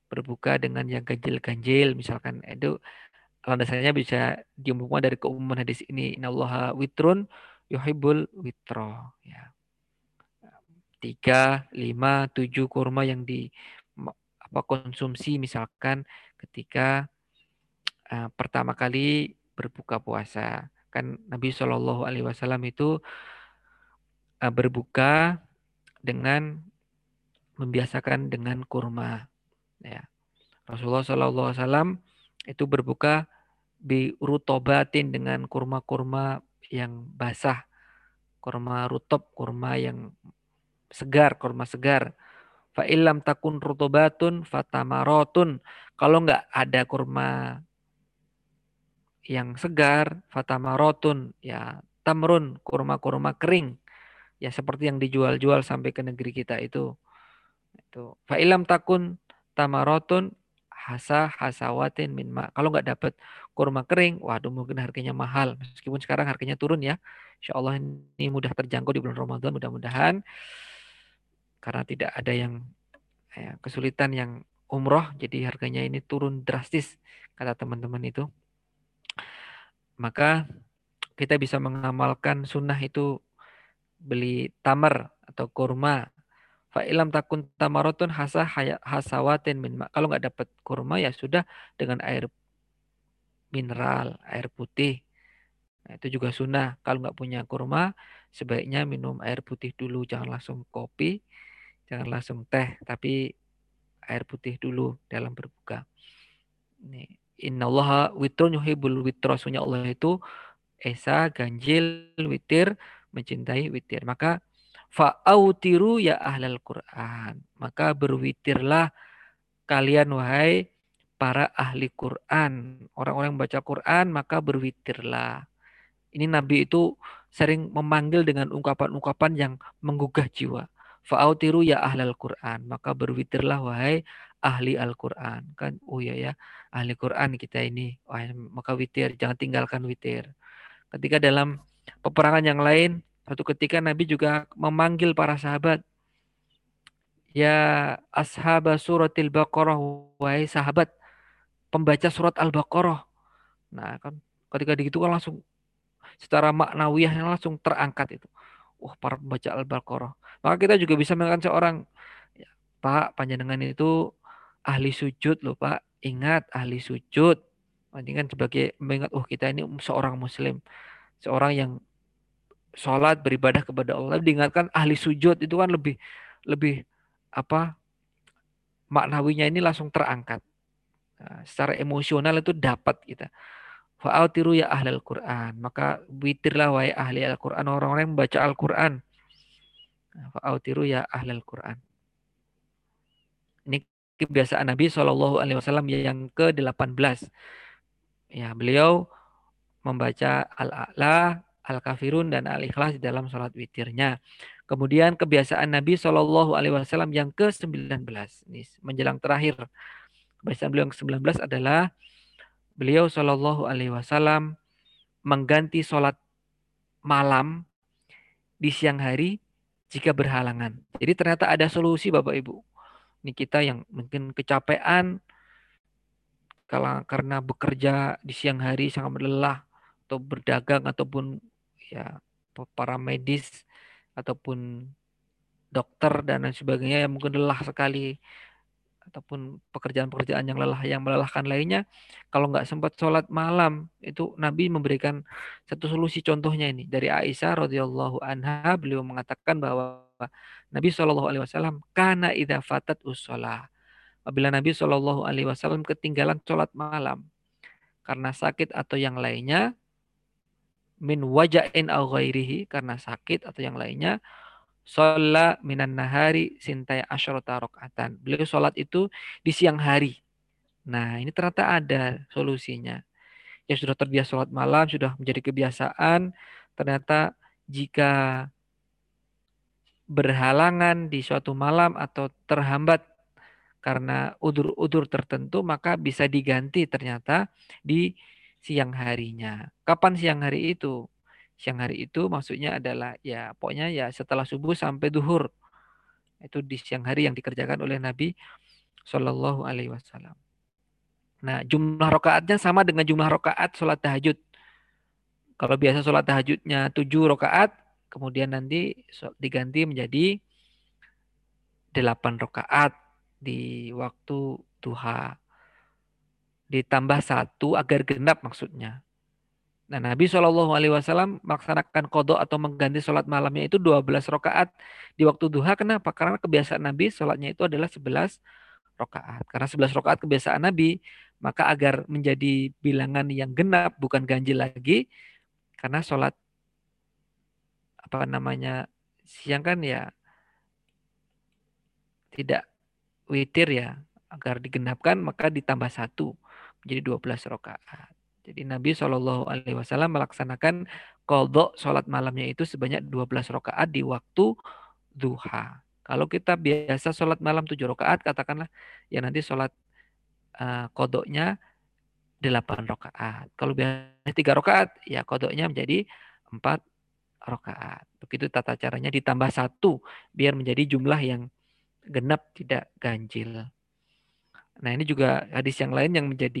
berbuka dengan yang ganjil-ganjil misalkan itu landasannya bisa diumumkan dari keumuman hadis ini innallaha witrun yuhibbul witro ya. Tiga lima tujuh kurma yang di apa konsumsi misalkan ketika uh, pertama kali berbuka puasa kan Nabi Shallallahu Alaihi Wasallam itu uh, berbuka dengan membiasakan dengan kurma ya Rasulullah Shallallahu Alaihi Wasallam itu berbuka bi rutobatin dengan kurma-kurma yang basah, kurma rutop, kurma yang segar, kurma segar. Fa ilam takun rutobatun fatamarotun. Kalau nggak ada kurma yang segar, fatamarotun, ya tamrun, kurma-kurma kering. Ya seperti yang dijual-jual sampai ke negeri kita itu. Itu. Fa ilam takun tamarotun hasa hasawatin min ma. Kalau nggak dapat kurma kering, waduh mungkin harganya mahal. Meskipun sekarang harganya turun ya. Insya Allah ini mudah terjangkau di bulan Ramadan mudah-mudahan. Karena tidak ada yang ya, kesulitan yang umroh, jadi harganya ini turun drastis kata teman-teman itu. Maka kita bisa mengamalkan sunnah itu beli tamar atau kurma Fa ilam takun tamarotun hasa hasawatin min ma. Kalau nggak dapat kurma ya sudah dengan air mineral, air putih. Nah, itu juga sunnah. Kalau nggak punya kurma, sebaiknya minum air putih dulu. Jangan langsung kopi, jangan langsung teh, tapi air putih dulu dalam berbuka. Inna Allah witrun yuhibul witro. Allah itu esa, ganjil, witir, mencintai witir. Maka Fa'autiru ya ahlal Quran. Maka berwitirlah kalian wahai para ahli Quran. Orang-orang baca Quran maka berwitirlah. Ini Nabi itu sering memanggil dengan ungkapan-ungkapan yang menggugah jiwa. Fa'autiru ya ahlal Quran. Maka berwitirlah wahai ahli Al-Quran. Kan, oh ya ya, ahli Quran kita ini. Wah, maka witir, jangan tinggalkan witir. Ketika dalam peperangan yang lain, Suatu ketika Nabi juga memanggil para sahabat. Ya ashab suratil Baqarah. Wahai sahabat pembaca surat Al-Baqarah. Nah kan ketika begitu kan langsung secara maknawiyahnya langsung terangkat itu. Wah para pembaca Al-Baqarah. Maka kita juga bisa mengatakan seorang ya, Pak panjenengan itu ahli sujud loh Pak. Ingat ahli sujud. Kan sebagai mengingat, oh kita ini seorang muslim. Seorang yang sholat beribadah kepada Allah. Diingatkan ahli sujud itu kan lebih lebih apa maknawinya ini langsung terangkat. Nah, secara emosional itu dapat kita. Fa'autiru ya ahli Al-Quran maka witirlah wahai ahli Al-Quran. Orang-orang yang membaca Al-Quran. Nah, fa'autiru ya ahli Al-Quran kebiasaan Nabi Shallallahu Alaihi Wasallam yang ke 18 ya beliau membaca Al-A'la Al-Kafirun dan Al-Ikhlas di dalam sholat witirnya. Kemudian kebiasaan Nabi Shallallahu Alaihi Wasallam yang ke-19 ini menjelang terakhir kebiasaan beliau yang ke-19 adalah beliau Shallallahu Alaihi Wasallam mengganti sholat malam di siang hari jika berhalangan. Jadi ternyata ada solusi Bapak Ibu. Ini kita yang mungkin kecapean. Kalau karena bekerja di siang hari sangat lelah atau berdagang ataupun ya para medis ataupun dokter dan lain sebagainya yang mungkin lelah sekali ataupun pekerjaan-pekerjaan yang lelah yang melelahkan lainnya kalau nggak sempat sholat malam itu Nabi memberikan satu solusi contohnya ini. Dari Aisyah radhiyallahu anha beliau mengatakan bahwa Nabi Shallallahu Alaihi Wasallam karena idha fatat usolah apabila Nabi Shallallahu Alaihi Wasallam ketinggalan sholat malam karena sakit atau yang lainnya min wajain au ghairihi karena sakit atau yang lainnya sholat minan nahari sintai asyrata rakaatan. Beliau sholat itu di siang hari. Nah, ini ternyata ada solusinya. Yang sudah terbiasa sholat malam, sudah menjadi kebiasaan, ternyata jika berhalangan di suatu malam atau terhambat karena udur-udur tertentu, maka bisa diganti ternyata di siang harinya. Kapan siang hari itu? Siang hari itu maksudnya adalah ya pokoknya ya setelah subuh sampai duhur. Itu di siang hari yang dikerjakan oleh Nabi Shallallahu Alaihi Wasallam. Nah, jumlah rokaatnya sama dengan jumlah rokaat sholat tahajud. Kalau biasa sholat tahajudnya tujuh rokaat, kemudian nanti diganti menjadi delapan rokaat di waktu duha. Ditambah satu agar genap maksudnya. Nah, Nabi Shallallahu Alaihi Wasallam melaksanakan kodok atau mengganti sholat malamnya itu 12 rakaat di waktu duha. Kenapa? Karena kebiasaan Nabi sholatnya itu adalah 11 rakaat. Karena 11 rakaat kebiasaan Nabi, maka agar menjadi bilangan yang genap bukan ganjil lagi, karena sholat apa namanya siang kan ya tidak witir ya agar digenapkan maka ditambah satu menjadi 12 rakaat. Jadi Nabi Shallallahu Alaihi Wasallam melaksanakan kodok sholat malamnya itu sebanyak 12 rakaat di waktu duha. Kalau kita biasa sholat malam 7 rakaat, katakanlah ya nanti sholat uh, kodoknya 8 rakaat. Kalau biasa 3 rakaat, ya kodoknya menjadi 4 rakaat. Begitu tata caranya ditambah satu biar menjadi jumlah yang genap tidak ganjil. Nah ini juga hadis yang lain yang menjadi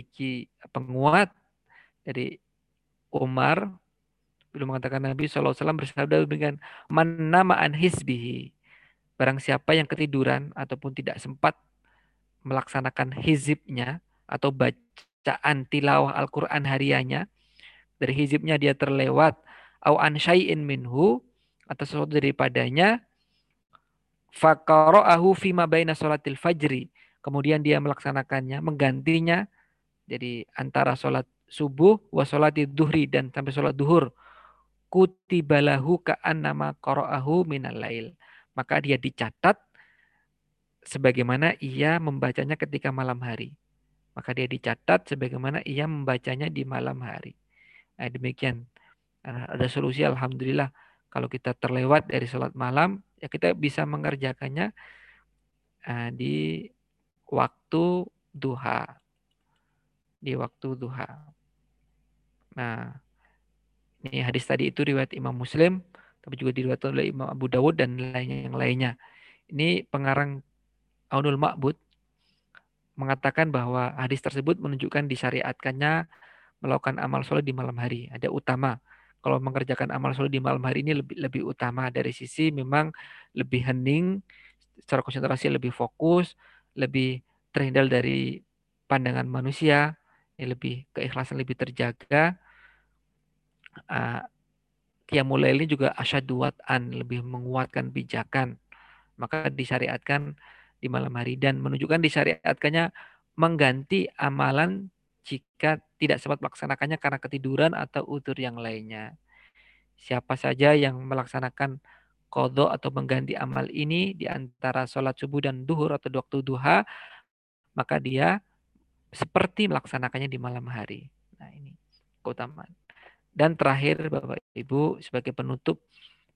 penguat dari Umar belum mengatakan Nabi SAW bersabda dengan man nama an hizbihi. Barang siapa yang ketiduran ataupun tidak sempat melaksanakan hizibnya atau bacaan tilawah Al-Quran harianya, dari hizibnya dia terlewat, au an syai'in minhu, atau sesuatu daripadanya, faqara'ahu fima baina sholatil fajri. Kemudian dia melaksanakannya, menggantinya, jadi antara sholat subuh wa duhri dan sampai sholat duhur kutibalahu ka'an nama qara'ahu minal lail. Maka dia dicatat sebagaimana ia membacanya ketika malam hari. Maka dia dicatat sebagaimana ia membacanya di malam hari. Nah, demikian. Ada solusi Alhamdulillah. Kalau kita terlewat dari sholat malam, ya kita bisa mengerjakannya uh, di waktu duha. Di waktu duha. Nah, ini hadis tadi itu riwayat Imam Muslim, tapi juga diriwayatkan oleh Imam Abu Dawud dan lainnya yang lainnya. Ini pengarang Aunul Ma'bud mengatakan bahwa hadis tersebut menunjukkan disyariatkannya melakukan amal soleh di malam hari. Ada utama. Kalau mengerjakan amal soleh di malam hari ini lebih lebih utama dari sisi memang lebih hening, secara konsentrasi lebih fokus, lebih terhindar dari pandangan manusia, lebih keikhlasan lebih terjaga uh, Qiyamul ini juga asyaduat an lebih menguatkan pijakan maka disyariatkan di malam hari dan menunjukkan disyariatkannya mengganti amalan jika tidak sempat melaksanakannya karena ketiduran atau utur yang lainnya. Siapa saja yang melaksanakan kodok atau mengganti amal ini di antara sholat subuh dan duhur atau waktu duha, maka dia seperti melaksanakannya di malam hari. Nah ini keutamaan. Dan terakhir Bapak Ibu sebagai penutup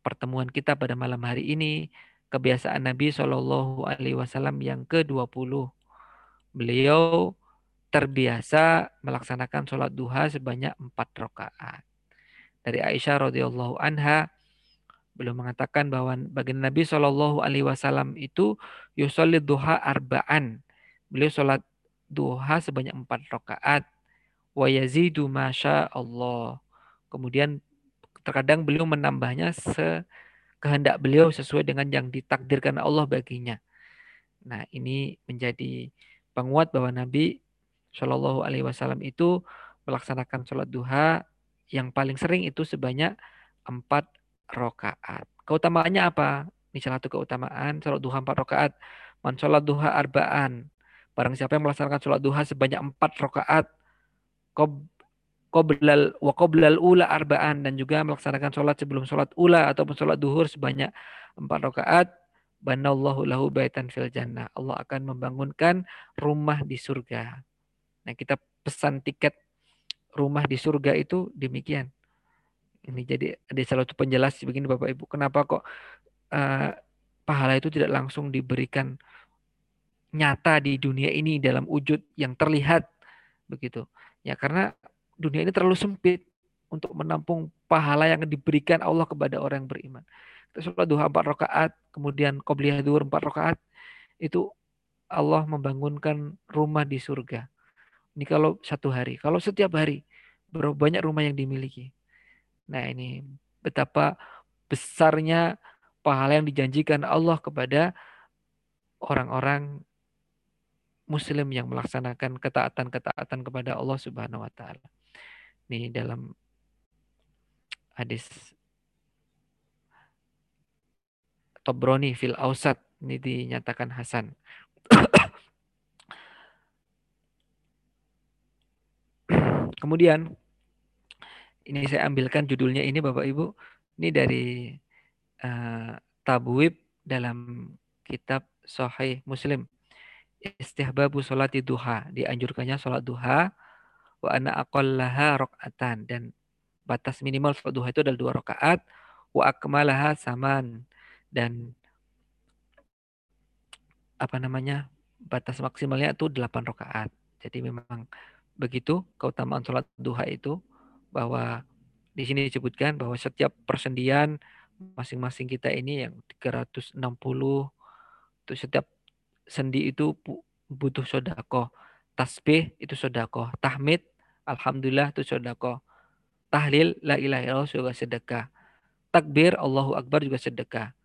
pertemuan kita pada malam hari ini kebiasaan Nabi Shallallahu Alaihi Wasallam yang ke-20. Beliau terbiasa melaksanakan sholat duha sebanyak empat rakaat. Dari Aisyah radhiyallahu anha beliau mengatakan bahwa bagi Nabi Shallallahu Alaihi Wasallam itu yusolid duha arbaan. Beliau sholat duha sebanyak empat rakaat. Wa yazidu masya Allah. Kemudian terkadang beliau menambahnya sekehendak beliau sesuai dengan yang ditakdirkan Allah baginya. Nah, ini menjadi penguat bahwa Nabi Shallallahu Alaihi Wasallam itu melaksanakan sholat duha yang paling sering itu sebanyak empat rakaat. Keutamaannya apa? Ini salah satu keutamaan sholat duha empat rakaat. Man sholat duha arbaan. Barang siapa yang melaksanakan sholat duha sebanyak empat rakaat qoblal wa qoblal ula arba'an dan juga melaksanakan sholat sebelum sholat ula ataupun sholat duhur sebanyak empat rakaat banallahu lahu baitan fil jannah. Allah akan membangunkan rumah di surga. Nah kita pesan tiket rumah di surga itu demikian. Ini jadi ada salah satu penjelas begini Bapak Ibu. Kenapa kok uh, pahala itu tidak langsung diberikan nyata di dunia ini dalam wujud yang terlihat begitu ya karena dunia ini terlalu sempit untuk menampung pahala yang diberikan Allah kepada orang yang beriman. Kita sholat duha empat rakaat, kemudian qobliyah duhur empat rakaat, itu Allah membangunkan rumah di surga. Ini kalau satu hari. Kalau setiap hari, berapa banyak rumah yang dimiliki. Nah ini betapa besarnya pahala yang dijanjikan Allah kepada orang-orang muslim yang melaksanakan ketaatan-ketaatan kepada Allah Subhanahu wa taala. Ini dalam hadis Tobroni fil Ausat ini dinyatakan Hasan. Kemudian ini saya ambilkan judulnya ini Bapak Ibu. Ini dari uh, Tabwib dalam kitab Sahih Muslim. Istihbabu sholati duha. Dianjurkannya sholat duha. Wa ana aqallaha rokatan. Dan batas minimal sholat duha itu adalah dua rakaat. Wa akmalaha saman. Dan apa namanya batas maksimalnya itu delapan rakaat. Jadi memang begitu keutamaan sholat duha itu bahwa di sini disebutkan bahwa setiap persendian masing-masing kita ini yang 360 itu setiap sendi itu butuh sodako. Tasbih itu sodako. Tahmid, Alhamdulillah itu sodako. Tahlil, la ilaha illallah juga sedekah. Takbir, Allahu Akbar juga sedekah.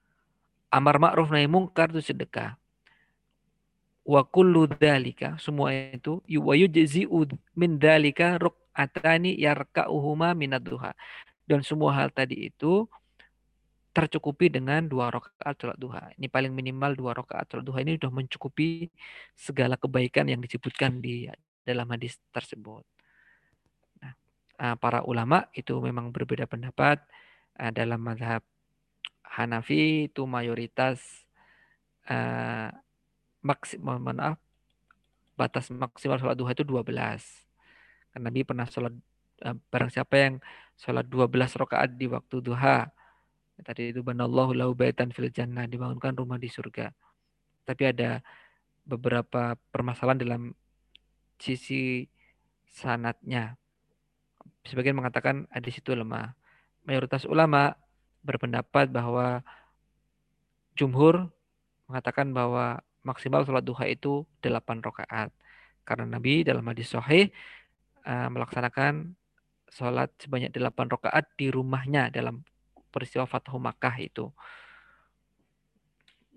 Amar ma'ruf nahi mungkar itu sedekah wa kullu dzalika semua itu wa yujzi'u min dzalika ruk'atani yarka'uhuma minad duha. Dan semua hal tadi itu tercukupi dengan dua rakaat sholat duha. Ini paling minimal dua rakaat sholat duha ini sudah mencukupi segala kebaikan yang disebutkan di dalam hadis tersebut. Nah, ah, para ulama itu memang berbeda pendapat ah, dalam madhab Hanafi itu mayoritas uh, maksimal maaf batas maksimal sholat duha itu 12. Karena Nabi pernah sholat barang siapa yang sholat 12 rakaat di waktu duha. Tadi itu banallahu lahu baitan fil jannah dibangunkan rumah di surga. Tapi ada beberapa permasalahan dalam sisi sanatnya. Sebagian mengatakan hadis itu lemah. Mayoritas ulama berpendapat bahwa jumhur mengatakan bahwa maksimal sholat duha itu 8 rakaat. Karena Nabi dalam hadis sahih uh, melaksanakan sholat sebanyak 8 rakaat di rumahnya dalam peristiwa Fathu Makkah itu.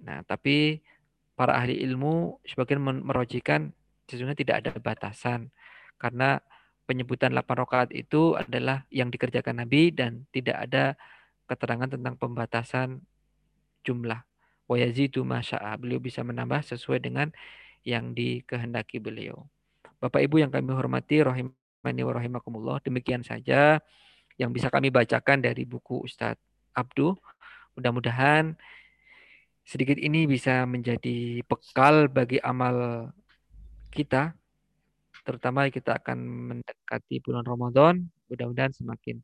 Nah, tapi para ahli ilmu sebagian merojikan sesungguhnya tidak ada batasan karena penyebutan 8 rakaat itu adalah yang dikerjakan Nabi dan tidak ada keterangan tentang pembatasan jumlah wa yazidu. Beliau bisa menambah sesuai dengan yang dikehendaki beliau. Bapak Ibu yang kami hormati rahimani wa rahimakumullah, demikian saja yang bisa kami bacakan dari buku Ustadz Abdu. Mudah-mudahan sedikit ini bisa menjadi bekal bagi amal kita, terutama kita akan mendekati bulan Ramadan. Mudah-mudahan semakin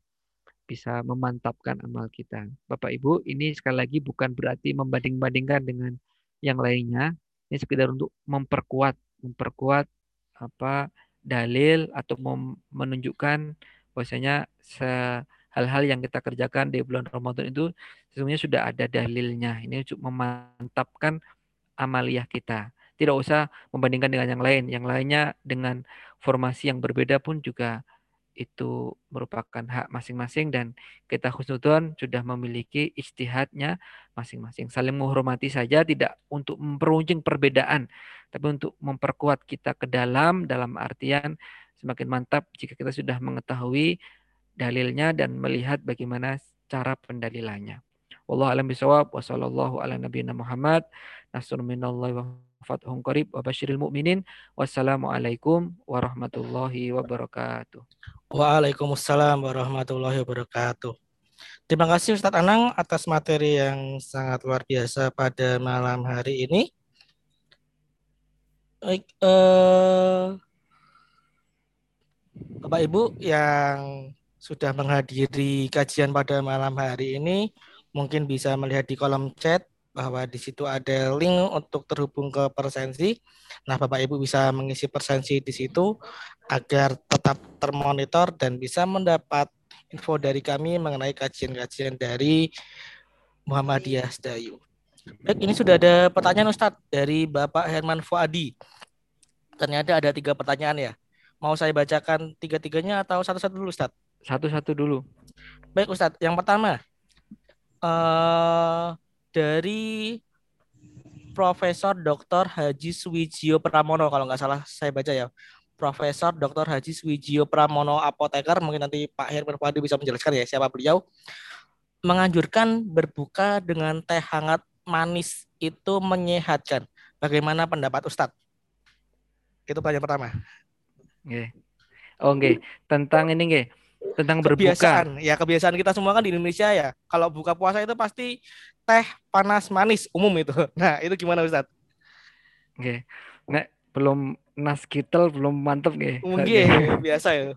bisa memantapkan amal kita. Bapak Ibu, ini sekali lagi bukan berarti membanding-bandingkan dengan yang lainnya. Ini sekedar untuk memperkuat, memperkuat apa dalil atau menunjukkan bahwasanya hal-hal yang kita kerjakan di bulan Ramadan itu sesungguhnya sudah ada dalilnya. Ini untuk memantapkan amaliyah kita. Tidak usah membandingkan dengan yang lain. Yang lainnya dengan formasi yang berbeda pun juga itu merupakan hak masing-masing dan kita khusnudon sudah memiliki istihadnya masing-masing. Saling menghormati saja tidak untuk memperuncing perbedaan, tapi untuk memperkuat kita ke dalam dalam artian semakin mantap jika kita sudah mengetahui dalilnya dan melihat bagaimana cara pendalilannya. Wallahu alam bisawab wa sallallahu ala nabiyina Muhammad. Nasrun minallahi wa fathun qarib wa basyiril mu'minin. Wassalamualaikum warahmatullahi wabarakatuh. Waalaikumsalam warahmatullahi wabarakatuh. Terima kasih Ustadz Anang atas materi yang sangat luar biasa pada malam hari ini. Baik, eh, Bapak Ibu yang sudah menghadiri kajian pada malam hari ini, mungkin bisa melihat di kolom chat bahwa di situ ada link untuk terhubung ke persensi. Nah, Bapak Ibu bisa mengisi persensi di situ agar tetap termonitor dan bisa mendapat info dari kami mengenai kajian-kajian dari Muhammadiyah Sedayu. Baik, ini sudah ada pertanyaan Ustadz dari Bapak Herman Fuadi. Ternyata ada tiga pertanyaan ya. Mau saya bacakan tiga-tiganya atau satu-satu dulu Ustadz? Satu-satu dulu. Baik Ustadz, yang pertama. Uh, dari Profesor Dr. Haji Suwijio Pramono kalau nggak salah saya baca ya. Profesor Dr. Haji Suwijio Pramono apoteker mungkin nanti Pak Herman Fuadi bisa menjelaskan ya siapa beliau menganjurkan berbuka dengan teh hangat manis itu menyehatkan. Bagaimana pendapat Ustadz? Itu pertanyaan pertama. Oke. Oh, oke. Tentang ini nggih. Tentang kebiasaan. berbuka. Ya, kebiasaan kita semua kan di Indonesia ya. Kalau buka puasa itu pasti teh panas manis umum itu. Nah, itu gimana Ustadz? Oke. Nek belum nas kitel belum mantep nggih. Mungkin biasa ya.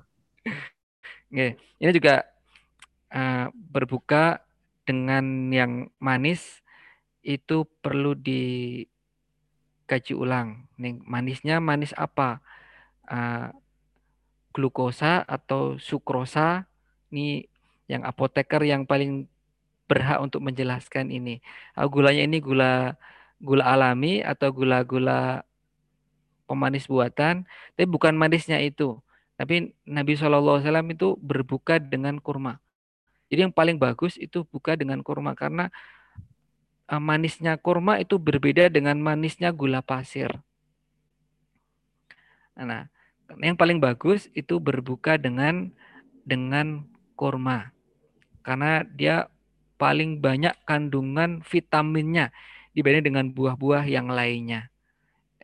Oke. Ini juga uh, berbuka dengan yang manis itu perlu dikaji ulang. Nih, manisnya manis apa? Uh, glukosa atau sukrosa? Ini yang apoteker yang paling berhak untuk menjelaskan ini. Gulanya ini gula gula alami atau gula-gula pemanis buatan, tapi bukan manisnya itu. Tapi Nabi SAW itu berbuka dengan kurma. Jadi yang paling bagus itu buka dengan kurma karena uh, manisnya kurma itu berbeda dengan manisnya gula pasir. Nah, yang paling bagus itu berbuka dengan dengan kurma. Karena dia paling banyak kandungan vitaminnya dibanding dengan buah-buah yang lainnya.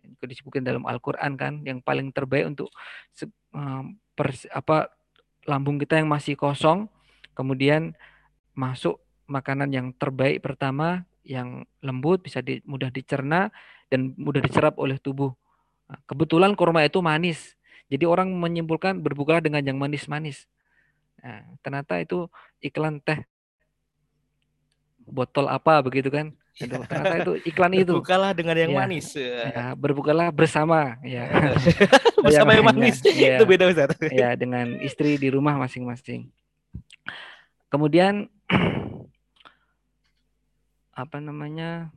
Itu disebutkan dalam Al-Qur'an kan, yang paling terbaik untuk pers, apa lambung kita yang masih kosong, kemudian masuk makanan yang terbaik pertama yang lembut, bisa di, mudah dicerna dan mudah diserap oleh tubuh. Nah, kebetulan kurma itu manis. Jadi orang menyimpulkan berbuka dengan yang manis-manis. Nah, ternyata itu iklan teh botol apa begitu kan? Ya. Ternyata itu iklan itu. Berbukalah dengan yang ya. manis. Ya, berbukalah bersama ya. bersama yang, yang manis. Ya. Itu beda Ustaz. Ya, dengan istri di rumah masing-masing. Kemudian apa namanya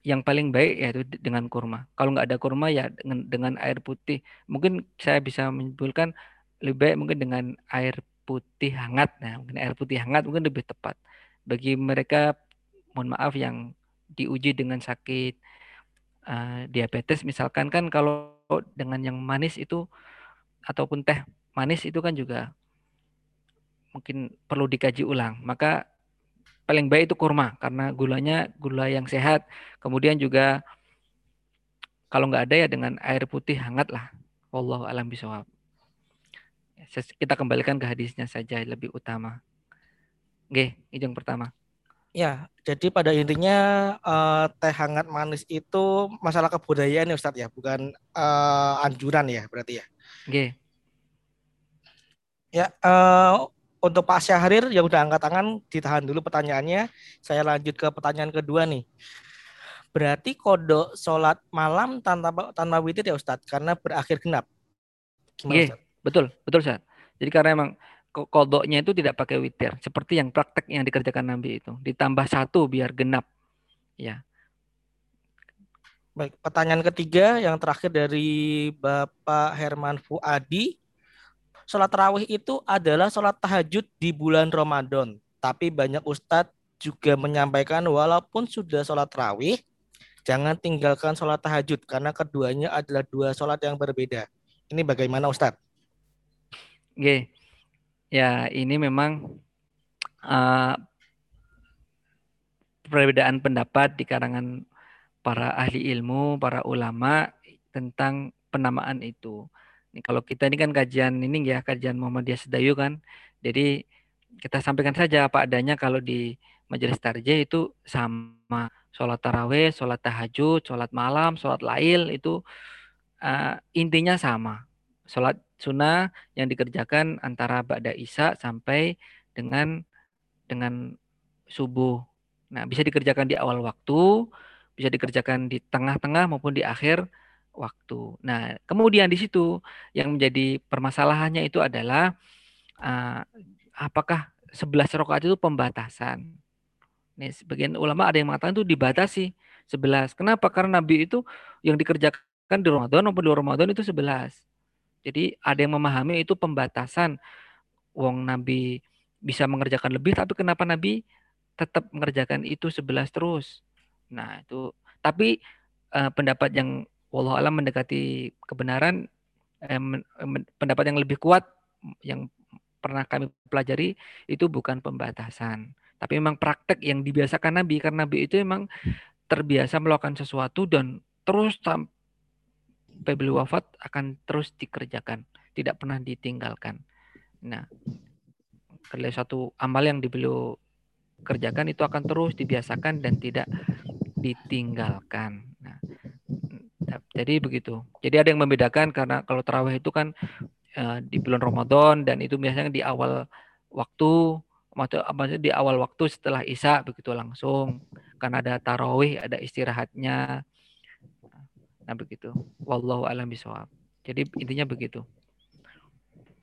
yang paling baik yaitu dengan kurma. Kalau nggak ada kurma ya dengan dengan air putih. Mungkin saya bisa menyimpulkan lebih baik mungkin dengan air putih hangat. Nah, mungkin air putih hangat mungkin lebih tepat bagi mereka mohon maaf yang diuji dengan sakit uh, diabetes misalkan kan kalau dengan yang manis itu ataupun teh manis itu kan juga mungkin perlu dikaji ulang. Maka paling baik itu kurma karena gulanya gula yang sehat. Kemudian juga kalau nggak ada ya dengan air putih hangat lah. Allah alam bisawab. Kita kembalikan ke hadisnya saja lebih utama. Oke, yang pertama. Ya, jadi pada intinya uh, teh hangat manis itu masalah kebudayaan ya Ustadz ya, bukan uh, anjuran ya berarti ya. Oke. Ya, uh, untuk Pak Syahrir yang udah angkat tangan ditahan dulu pertanyaannya. Saya lanjut ke pertanyaan kedua nih. Berarti kodok sholat malam tanpa tanpa witir ya Ustadz karena berakhir genap. Ustadz? Betul, betul Ustadz. Jadi karena emang kodoknya itu tidak pakai witir seperti yang praktek yang dikerjakan Nabi itu ditambah satu biar genap ya baik pertanyaan ketiga yang terakhir dari Bapak Herman Fuadi sholat tarawih itu adalah sholat tahajud di bulan Ramadan. Tapi banyak ustadz juga menyampaikan walaupun sudah sholat tarawih, jangan tinggalkan sholat tahajud karena keduanya adalah dua sholat yang berbeda. Ini bagaimana ustadz? Oke, ya ini memang uh, perbedaan pendapat di kalangan para ahli ilmu, para ulama tentang penamaan itu. Ini kalau kita ini kan kajian ini ya kajian Muhammadiyah Sedayu kan. Jadi kita sampaikan saja apa adanya kalau di majelis tarjih itu sama sholat taraweh, sholat tahajud, sholat malam, sholat lail itu uh, intinya sama. Sholat sunnah yang dikerjakan antara Ba'da Isya sampai dengan dengan subuh. Nah, bisa dikerjakan di awal waktu, bisa dikerjakan di tengah-tengah maupun di akhir waktu. Nah, kemudian di situ yang menjadi permasalahannya itu adalah uh, apakah 11 rakaat itu pembatasan. Nih, sebagian ulama ada yang mengatakan itu dibatasi 11. Kenapa? Karena Nabi itu yang dikerjakan di Ramadan maupun di Ramadan itu 11. Jadi ada yang memahami itu pembatasan. Wong Nabi bisa mengerjakan lebih, tapi kenapa Nabi tetap mengerjakan itu 11 terus? Nah, itu tapi eh, pendapat yang wallahu alam mendekati kebenaran eh, pendapat yang lebih kuat yang pernah kami pelajari itu bukan pembatasan, tapi memang praktek yang dibiasakan Nabi karena Nabi itu memang terbiasa melakukan sesuatu dan terus sampai beliau wafat akan terus dikerjakan, tidak pernah ditinggalkan. Nah, kalau satu amal yang beliau kerjakan itu akan terus dibiasakan dan tidak ditinggalkan. Nah, jadi begitu. Jadi ada yang membedakan karena kalau terawih itu kan Eh, di bulan Ramadan dan itu biasanya di awal waktu maksudnya di awal waktu setelah Isya begitu langsung. Karena ada tarawih ada istirahatnya. Nah begitu. Wallahu alam bisawab jadi intinya begitu.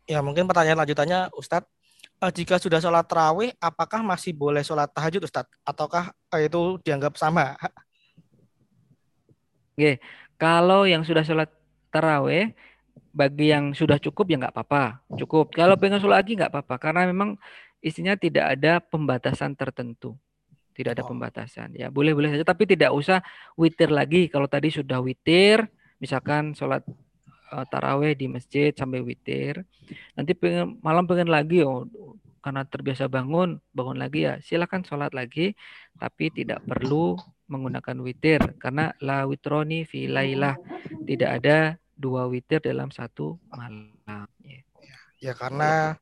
Ya mungkin pertanyaan lanjutannya Ustadz. Eh, jika sudah sholat tarawih apakah masih boleh sholat tahajud Ustadz? Ataukah eh, itu dianggap sama? Oke, kalau yang sudah sholat tarawih bagi yang sudah cukup ya nggak apa-apa, cukup. Kalau pengen sholat lagi nggak apa-apa, karena memang isinya tidak ada pembatasan tertentu, tidak ada oh. pembatasan. Ya boleh-boleh saja, tapi tidak usah witir lagi. Kalau tadi sudah witir, misalkan sholat uh, taraweh di masjid sampai witir, nanti pengen, malam pengen lagi, oh karena terbiasa bangun, bangun lagi ya silakan sholat lagi, tapi tidak perlu menggunakan witir karena la witroni fi tidak ada dua witir dalam satu malam. Ya, ya karena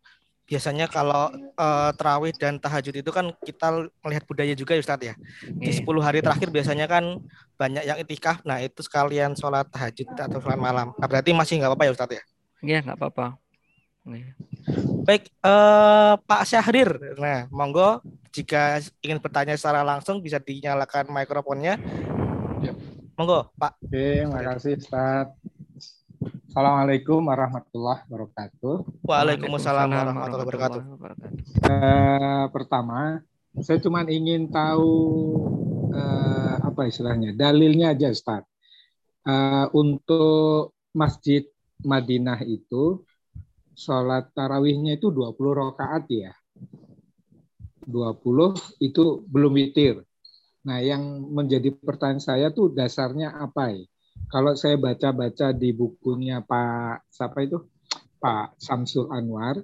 biasanya kalau uh, terawih dan tahajud itu kan kita melihat budaya juga ya Ustadz ya. Di 10 iya. hari terakhir biasanya kan banyak yang itikaf. Nah itu sekalian sholat tahajud atau sholat malam. Nah, berarti masih nggak apa-apa ya Ustadz ya? Iya nggak apa-apa. Iya. Baik uh, Pak Syahrir. Nah monggo jika ingin bertanya secara langsung bisa dinyalakan mikrofonnya. Ya. Monggo Pak. Oke, terima kasih Ustadz. Assalamualaikum warahmatullahi wabarakatuh. Waalaikumsalam warahmatullahi wabarakatuh. Uh, pertama, saya cuma ingin tahu uh, apa istilahnya, dalilnya aja Ustaz. Uh, untuk Masjid Madinah itu sholat tarawihnya itu 20 rakaat ya. 20 itu belum witir. Nah, yang menjadi pertanyaan saya tuh dasarnya apa ya? kalau saya baca-baca di bukunya Pak siapa itu Pak Samsul Anwar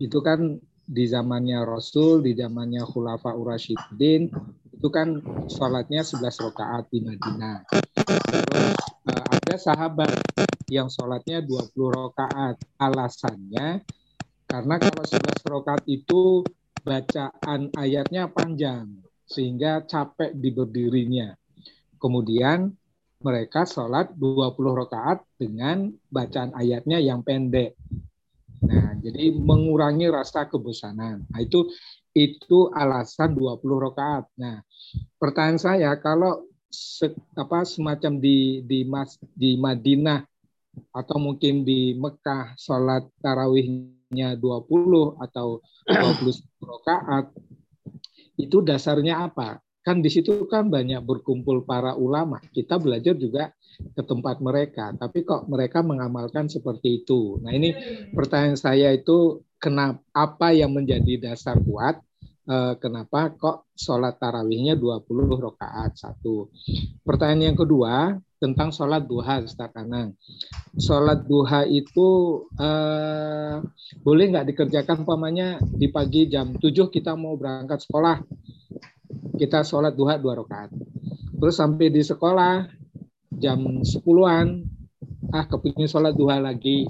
itu kan di zamannya Rasul, di zamannya Khulafa Urasyidin itu kan sholatnya 11 rakaat di Madinah. Terus uh, ada sahabat yang sholatnya 20 rakaat. Alasannya karena kalau 11 rakaat itu bacaan ayatnya panjang sehingga capek di berdirinya. Kemudian mereka sholat 20 rakaat dengan bacaan ayatnya yang pendek. Nah, jadi mengurangi rasa kebosanan. Nah, itu itu alasan 20 rakaat. Nah, pertanyaan saya kalau se, apa semacam di di Mas di Madinah atau mungkin di Mekah sholat tarawihnya 20 atau 20 rakaat itu dasarnya apa? kan di situ kan banyak berkumpul para ulama. Kita belajar juga ke tempat mereka, tapi kok mereka mengamalkan seperti itu. Nah, ini pertanyaan saya itu kenapa apa yang menjadi dasar kuat eh, kenapa kok sholat tarawihnya 20 rakaat satu. Pertanyaan yang kedua tentang sholat duha Ustaz Anang. Sholat duha itu eh, boleh nggak dikerjakan umpamanya di pagi jam 7 kita mau berangkat sekolah kita sholat duha dua rakaat. Terus sampai di sekolah jam sepuluhan, ah kepingin sholat duha lagi.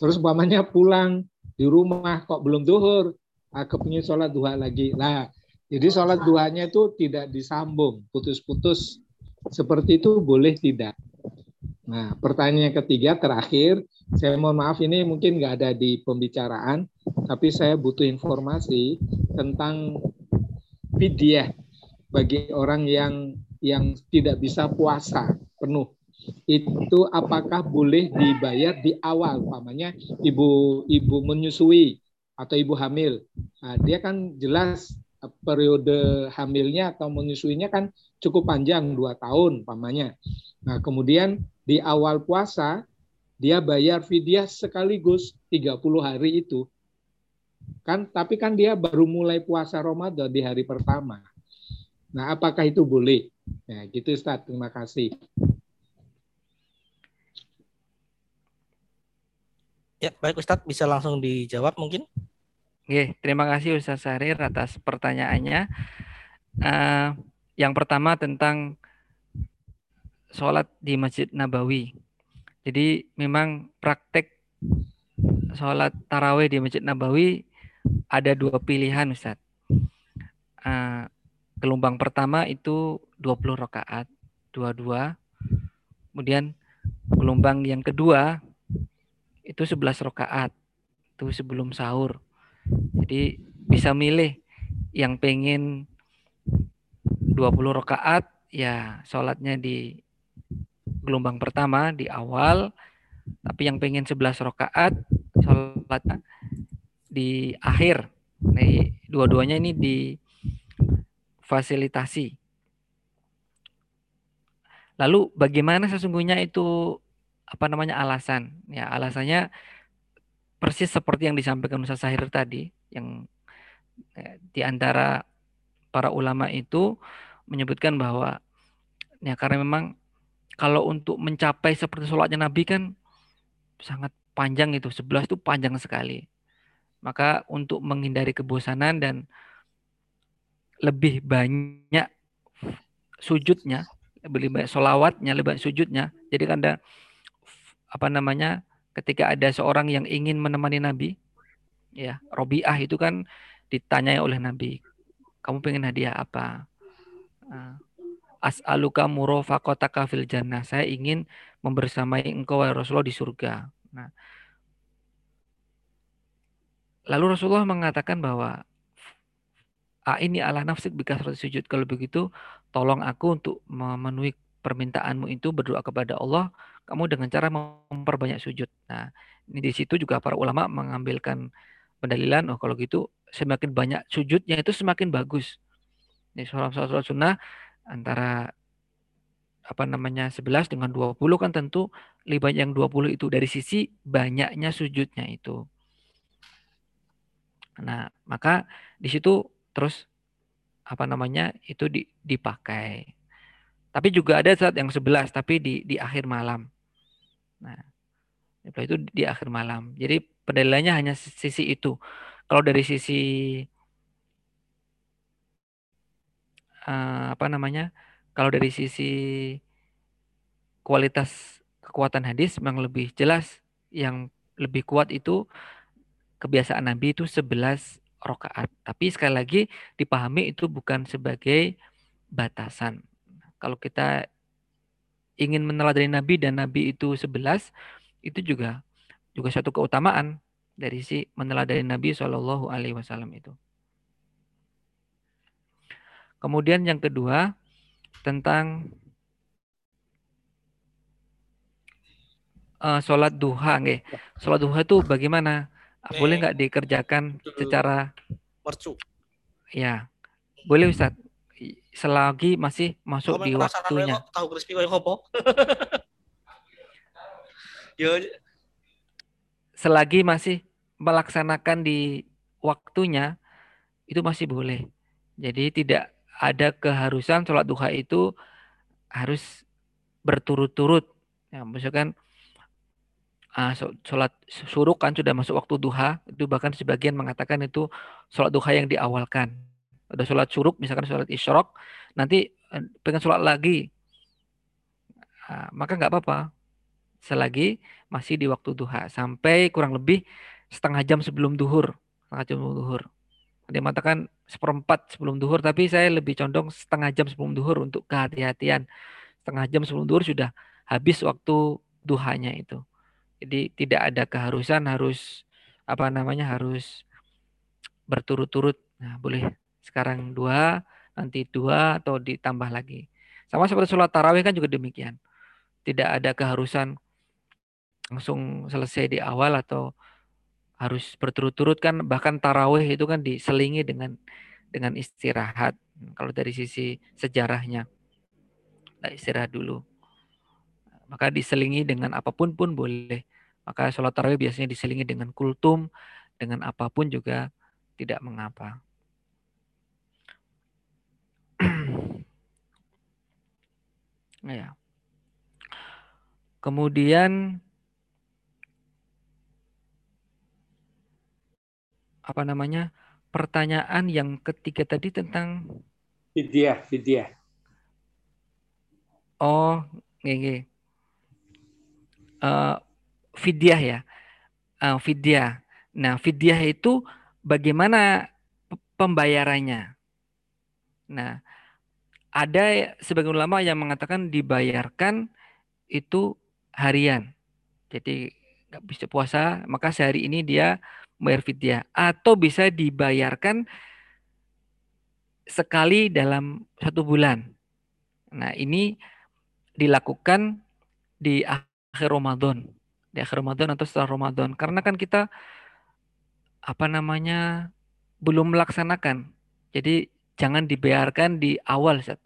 terus umpamanya pulang di rumah kok belum duhur, ah kepingin sholat duha lagi. Nah, jadi sholat duhanya itu tidak disambung, putus-putus. Seperti itu boleh tidak? Nah, pertanyaan yang ketiga terakhir, saya mohon maaf ini mungkin nggak ada di pembicaraan, tapi saya butuh informasi tentang fidyah bagi orang yang yang tidak bisa puasa penuh. Itu apakah boleh dibayar di awal? Umpamanya ibu ibu menyusui atau ibu hamil. Nah, dia kan jelas periode hamilnya atau menyusuinya kan cukup panjang dua tahun pamannya. Nah kemudian di awal puasa dia bayar fidyah sekaligus 30 hari itu kan tapi kan dia baru mulai puasa Ramadan di hari pertama. Nah apakah itu boleh? Ya gitu Ustaz terima kasih. Ya baik Ustadz bisa langsung dijawab mungkin. Oke, terima kasih Ustaz Sarir atas pertanyaannya. Uh, yang pertama tentang sholat di Masjid Nabawi. Jadi memang praktek sholat taraweh di Masjid Nabawi ada dua pilihan Ustaz. Uh, gelombang pertama itu 20 rakaat, dua-dua. Kemudian gelombang yang kedua itu 11 rakaat. Itu sebelum sahur. Jadi bisa milih yang pengen 20 rakaat ya sholatnya di gelombang pertama di awal tapi yang pengen 11 rakaat sholatnya di akhir. Nah, dua-duanya ini di fasilitasi lalu bagaimana sesungguhnya itu apa namanya alasan? Ya alasannya persis seperti yang disampaikan Ustaz Sahir tadi yang eh, di antara para ulama itu menyebutkan bahwa ya karena memang kalau untuk mencapai seperti sholatnya Nabi kan sangat panjang itu, sebelas itu panjang sekali. Maka untuk menghindari kebosanan dan lebih banyak sujudnya, lebih banyak solawatnya, lebih banyak sujudnya. Jadi kan ada apa namanya ketika ada seorang yang ingin menemani Nabi, ya Robiah itu kan ditanyai oleh Nabi, kamu pengen hadiah apa? Ah, As'aluka murafaqataka fil jannah. Saya ingin membersamai engkau wahai Rasulullah di surga. Nah, lalu Rasulullah mengatakan bahwa A ini ala nafsik bika sujud. Kalau begitu, tolong aku untuk memenuhi permintaanmu itu berdoa kepada Allah kamu dengan cara memperbanyak sujud. Nah, ini di situ juga para ulama mengambilkan pendalilan, oh kalau gitu semakin banyak sujudnya itu semakin bagus. Ini sholat sholat sunnah antara apa namanya 11 dengan 20 kan tentu lebih banyak yang 20 itu dari sisi banyaknya sujudnya itu. Nah, maka di situ terus apa namanya itu dipakai. Tapi juga ada saat yang 11 tapi di di akhir malam. Nah, itu di akhir malam. Jadi pendalilannya hanya sisi itu. Kalau dari sisi uh, apa namanya? Kalau dari sisi kualitas kekuatan hadis memang lebih jelas yang lebih kuat itu kebiasaan Nabi itu 11 rakaat. Tapi sekali lagi dipahami itu bukan sebagai batasan. Kalau kita ingin meneladani Nabi dan Nabi itu sebelas itu juga juga satu keutamaan dari si meneladani Nabi Shallallahu Alaihi Wasallam itu. Kemudian yang kedua tentang uh, sholat duha, nggih. Sholat duha itu bagaimana? Boleh nggak dikerjakan secara mercu? Ya, boleh Ustaz selagi masih masuk di waktunya. Tahu crispy apa? Yo. Selagi masih melaksanakan di waktunya itu masih boleh. Jadi tidak ada keharusan sholat duha itu harus berturut-turut. Ya, misalkan uh, sholat suruk kan sudah masuk waktu duha, itu bahkan sebagian mengatakan itu sholat duha yang diawalkan udah sholat suruk misalkan sholat isyrok nanti eh, pengen sholat lagi nah, maka nggak apa-apa selagi masih di waktu duha sampai kurang lebih setengah jam sebelum duhur. Setengah jam sebelum duhur. Dia mengatakan seperempat sebelum duhur tapi saya lebih condong setengah jam sebelum duhur untuk kehati-hatian. Setengah jam sebelum duhur sudah habis waktu duhanya itu. Jadi tidak ada keharusan harus apa namanya harus berturut-turut. Nah boleh sekarang dua, nanti dua atau ditambah lagi. Sama seperti sholat tarawih kan juga demikian. Tidak ada keharusan langsung selesai di awal atau harus berturut-turut kan bahkan tarawih itu kan diselingi dengan dengan istirahat. Kalau dari sisi sejarahnya, nah, istirahat dulu. Maka diselingi dengan apa pun pun boleh. Maka sholat tarawih biasanya diselingi dengan kultum, dengan apa pun juga tidak mengapa. ya. Kemudian apa namanya? Pertanyaan yang ketiga tadi tentang Vidya, Vidya. Oh, nggih. Uh, fidyah ya. Uh, fidyah. Nah, fidyah itu bagaimana pembayarannya? Nah, ada sebagian ulama yang mengatakan dibayarkan itu harian. Jadi nggak bisa puasa, maka sehari ini dia bayar fidyah. Atau bisa dibayarkan sekali dalam satu bulan. Nah ini dilakukan di akhir Ramadan. Di akhir Ramadan atau setelah Ramadan. Karena kan kita apa namanya belum melaksanakan. Jadi jangan dibayarkan di awal. Set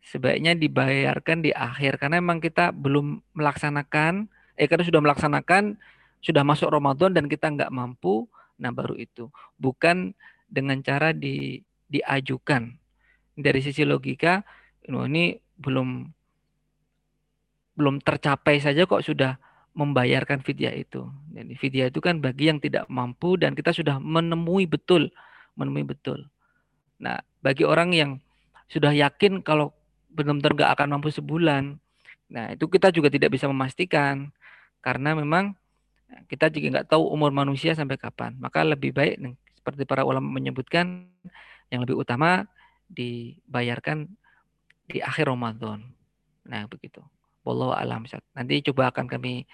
sebaiknya dibayarkan di akhir karena memang kita belum melaksanakan eh karena sudah melaksanakan sudah masuk Ramadan dan kita nggak mampu nah baru itu bukan dengan cara di diajukan dari sisi logika ini belum belum tercapai saja kok sudah membayarkan fidyah itu. Jadi fidyah itu kan bagi yang tidak mampu dan kita sudah menemui betul, menemui betul. Nah, bagi orang yang sudah yakin kalau benar-benar nggak akan mampu sebulan. Nah, itu kita juga tidak bisa memastikan karena memang kita juga nggak tahu umur manusia sampai kapan. Maka lebih baik seperti para ulama menyebutkan yang lebih utama dibayarkan di akhir Ramadan. Nah, begitu. Wallahu alam. Nanti coba akan kami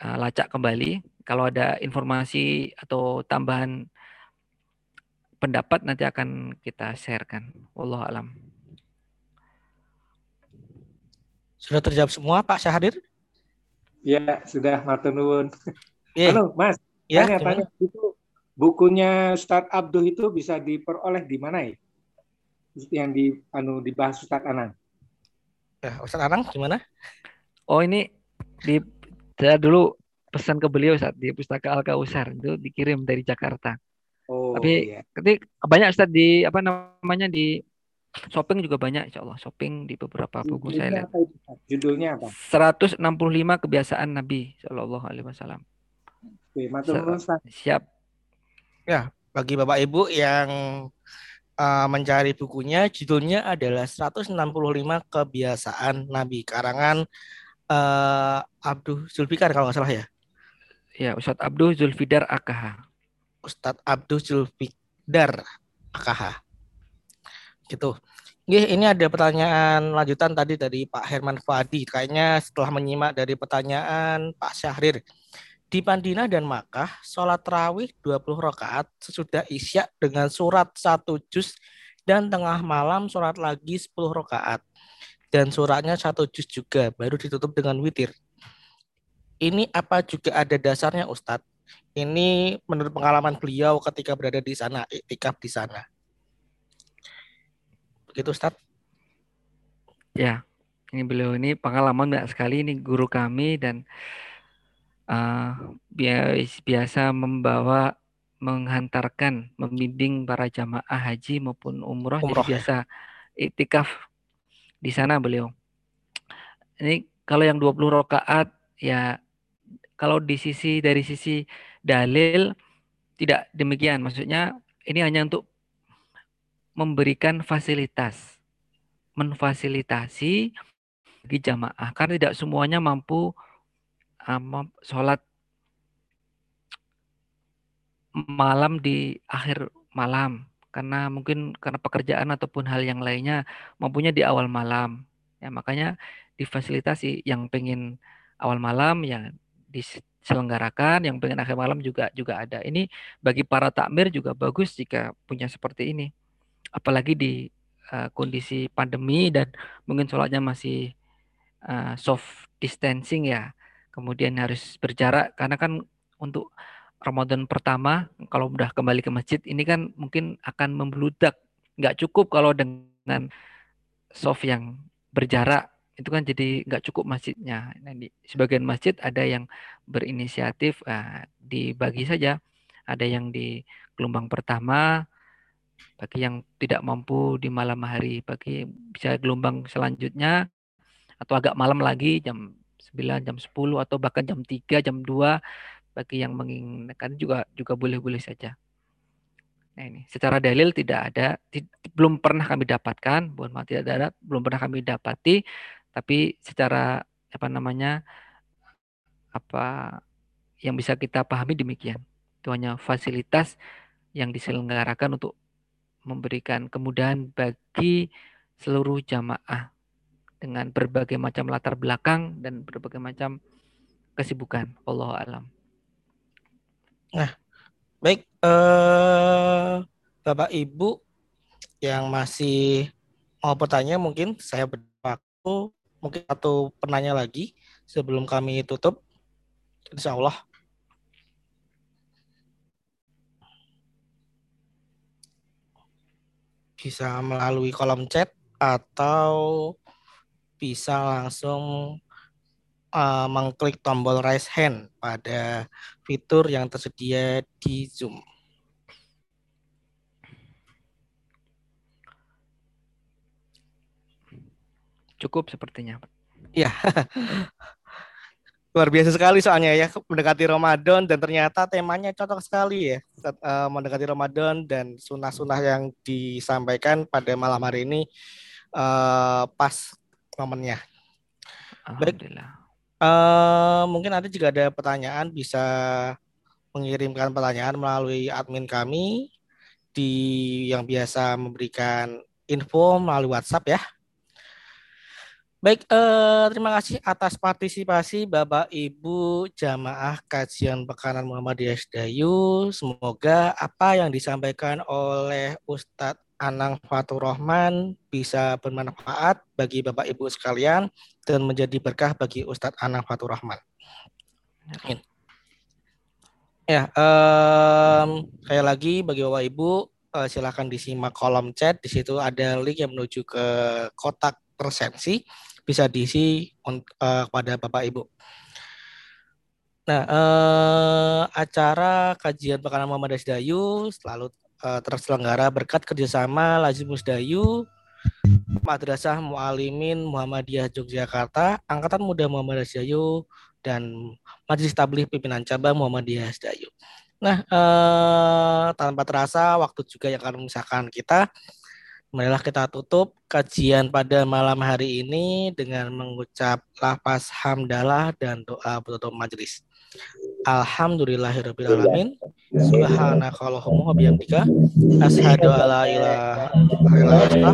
uh, lacak kembali kalau ada informasi atau tambahan pendapat nanti akan kita sharekan. Wallahu alam. Sudah terjawab semua Pak Syahrir? Ya, sudah Matur nuwun. Yeah. Halo, Mas. Ya, tanya, tanya itu bukunya Ustadz Abdul itu bisa diperoleh di mana ya? Yang di anu dibahas Ustadz Anang. Ya, Ustadz Anang gimana? Oh, ini di saya dulu pesan ke beliau saat di Pustaka Al Kausar itu dikirim dari Jakarta. Oh, Tapi iya. ketik banyak Ustadz di apa namanya di Shopping juga banyak insya Allah. Shopping di beberapa buku Judulnya saya lihat. Judulnya apa? 165 kebiasaan Nabi Shallallahu Alaihi Wasallam. Oke, Siap. Ya, bagi Bapak Ibu yang uh, mencari bukunya, judulnya adalah 165 kebiasaan Nabi karangan uh, Abdul Zulfikar kalau nggak salah ya. Ya, Ustadz Abdul Zulfidar AKH. Ustadz Abdul Zulfidar AKH gitu. ini ada pertanyaan lanjutan tadi dari Pak Herman Fadi. Kayaknya setelah menyimak dari pertanyaan Pak Syahrir. Di Pandina dan Makkah, sholat terawih 20 rakaat sesudah isya dengan surat satu juz dan tengah malam sholat lagi 10 rakaat. Dan suratnya satu juz juga, baru ditutup dengan witir. Ini apa juga ada dasarnya Ustadz? Ini menurut pengalaman beliau ketika berada di sana, iktikaf di sana. Begitu Ustaz. Ya, ini beliau ini pengalaman banyak sekali ini guru kami dan uh, biasa membawa menghantarkan membimbing para jamaah haji maupun umroh, umroh jadi ya. biasa iktikaf di sana beliau. Ini kalau yang 20 rakaat ya kalau di sisi dari sisi dalil tidak demikian maksudnya ini hanya untuk memberikan fasilitas, memfasilitasi bagi jamaah. Karena tidak semuanya mampu um, sholat malam di akhir malam. Karena mungkin karena pekerjaan ataupun hal yang lainnya mampunya di awal malam. Ya makanya difasilitasi. Yang pengen awal malam ya diselenggarakan. Yang pengen akhir malam juga juga ada. Ini bagi para takmir juga bagus jika punya seperti ini apalagi di uh, kondisi pandemi dan mungkin sholatnya masih uh, soft distancing ya kemudian harus berjarak karena kan untuk Ramadan pertama kalau udah kembali ke masjid ini kan mungkin akan membludak nggak cukup kalau dengan soft yang berjarak itu kan jadi nggak cukup masjidnya. Nah, di sebagian masjid ada yang berinisiatif uh, dibagi saja. Ada yang di gelombang pertama bagi yang tidak mampu di malam hari, bagi bisa gelombang selanjutnya atau agak malam lagi jam 9, jam 10 atau bahkan jam 3, jam 2 bagi yang menginginkan juga juga boleh-boleh saja. Nah ini secara dalil tidak ada, belum pernah kami dapatkan, bukan maaf tidak ada, belum pernah kami dapati, tapi secara apa namanya apa yang bisa kita pahami demikian. Itu hanya fasilitas yang diselenggarakan untuk memberikan kemudahan bagi seluruh jamaah dengan berbagai macam latar belakang dan berbagai macam kesibukan. Allah alam. Nah, Baik, eh, Bapak Ibu yang masih mau bertanya mungkin saya berwaktu mungkin satu penanya lagi sebelum kami tutup. Insya Allah. Bisa melalui kolom chat atau bisa langsung uh, mengklik tombol raise hand pada fitur yang tersedia di Zoom. Cukup sepertinya. Ya. Luar biasa sekali soalnya ya mendekati Ramadan dan ternyata temanya cocok sekali ya uh, mendekati Ramadan dan sunnah-sunnah yang disampaikan pada malam hari ini uh, pas momennya. Alhamdulillah. Uh, mungkin ada juga ada pertanyaan bisa mengirimkan pertanyaan melalui admin kami di yang biasa memberikan info melalui WhatsApp ya. Baik, eh, terima kasih atas partisipasi Bapak Ibu jamaah kajian pekanan Muhammadiyah Dayu. Semoga apa yang disampaikan oleh Ustadz Anang Fatur Rahman bisa bermanfaat bagi Bapak Ibu sekalian dan menjadi berkah bagi Ustadz Anang Fatur Rahman. Amin. Ya, um, kayak lagi bagi Bapak Ibu uh, silakan disimak kolom chat. Di situ ada link yang menuju ke kotak resensi bisa diisi uh, kepada Bapak Ibu. Nah, uh, acara kajian pekanan Muhammad Dayu selalu uh, terselenggara berkat kerjasama Lazim Musdayu, Madrasah Mualimin Muhammadiyah Yogyakarta, Angkatan Muda Muhammadiyah Dayu, dan Majelis Tabligh Pimpinan Cabang Muhammadiyah Dayu. Nah, eh, tanpa terasa waktu juga yang akan memisahkan kita. Marilah kita tutup kajian pada malam hari ini dengan mengucap lafaz hamdalah dan doa penutup majelis. Alhamdulillahirrahmanirrahim. Subhanakallahumma bihamdika. Asyhadu alla ilaha illa anta.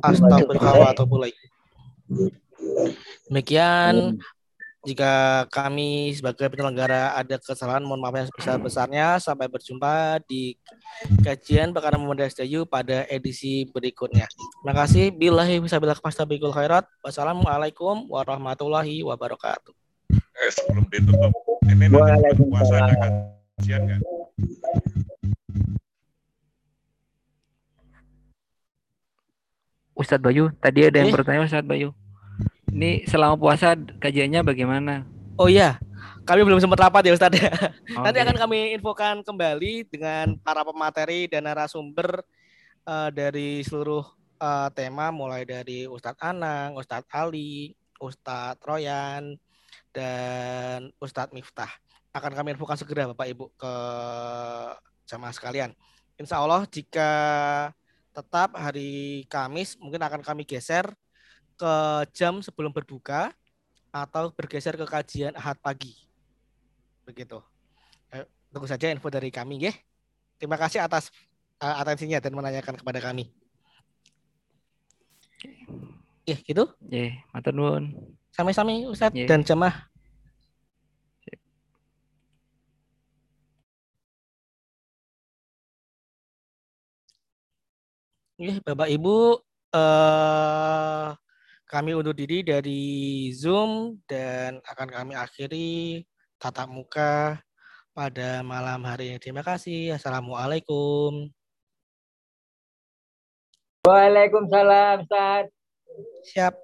Astaghfiruka wa atubu Demikian jika kami sebagai penyelenggara ada kesalahan mohon maaf yang sebesar-besarnya sampai berjumpa di kajian Bakaran Muhammadiyah Dayu pada edisi berikutnya. Terima kasih. Billahi wasabillahi khairat. Wassalamualaikum warahmatullahi wabarakatuh. Eh, sebelum ditutup, ini nanti puasa ada kajian nggak? Ustadz Bayu, tadi ada yang eh? bertanya Ustadz Bayu. Ini selama puasa kajiannya bagaimana? Oh iya, kami belum sempat rapat ya Ustadz. Okay. Nanti akan kami infokan kembali dengan para pemateri dan narasumber uh, dari seluruh uh, tema, mulai dari Ustadz Anang, Ustadz Ali, Ustadz Royan, dan Ustadz Miftah akan kami infokan segera Bapak Ibu ke jamaah sekalian. Insya Allah jika tetap hari Kamis mungkin akan kami geser ke jam sebelum berbuka atau bergeser ke kajian Ahad pagi. Begitu. Eh, tunggu saja info dari kami ya. Terima kasih atas uh, atensinya dan menanyakan kepada kami. Ya, gitu. Ya, matur nuwun. Sami-sami Ustaz yeah. dan jamaah. Ya, Bapak Ibu, eh, kami undur diri dari Zoom dan akan kami akhiri tatap muka pada malam hari ini. Terima kasih. Assalamualaikum. Waalaikumsalam Ustaz. Siap.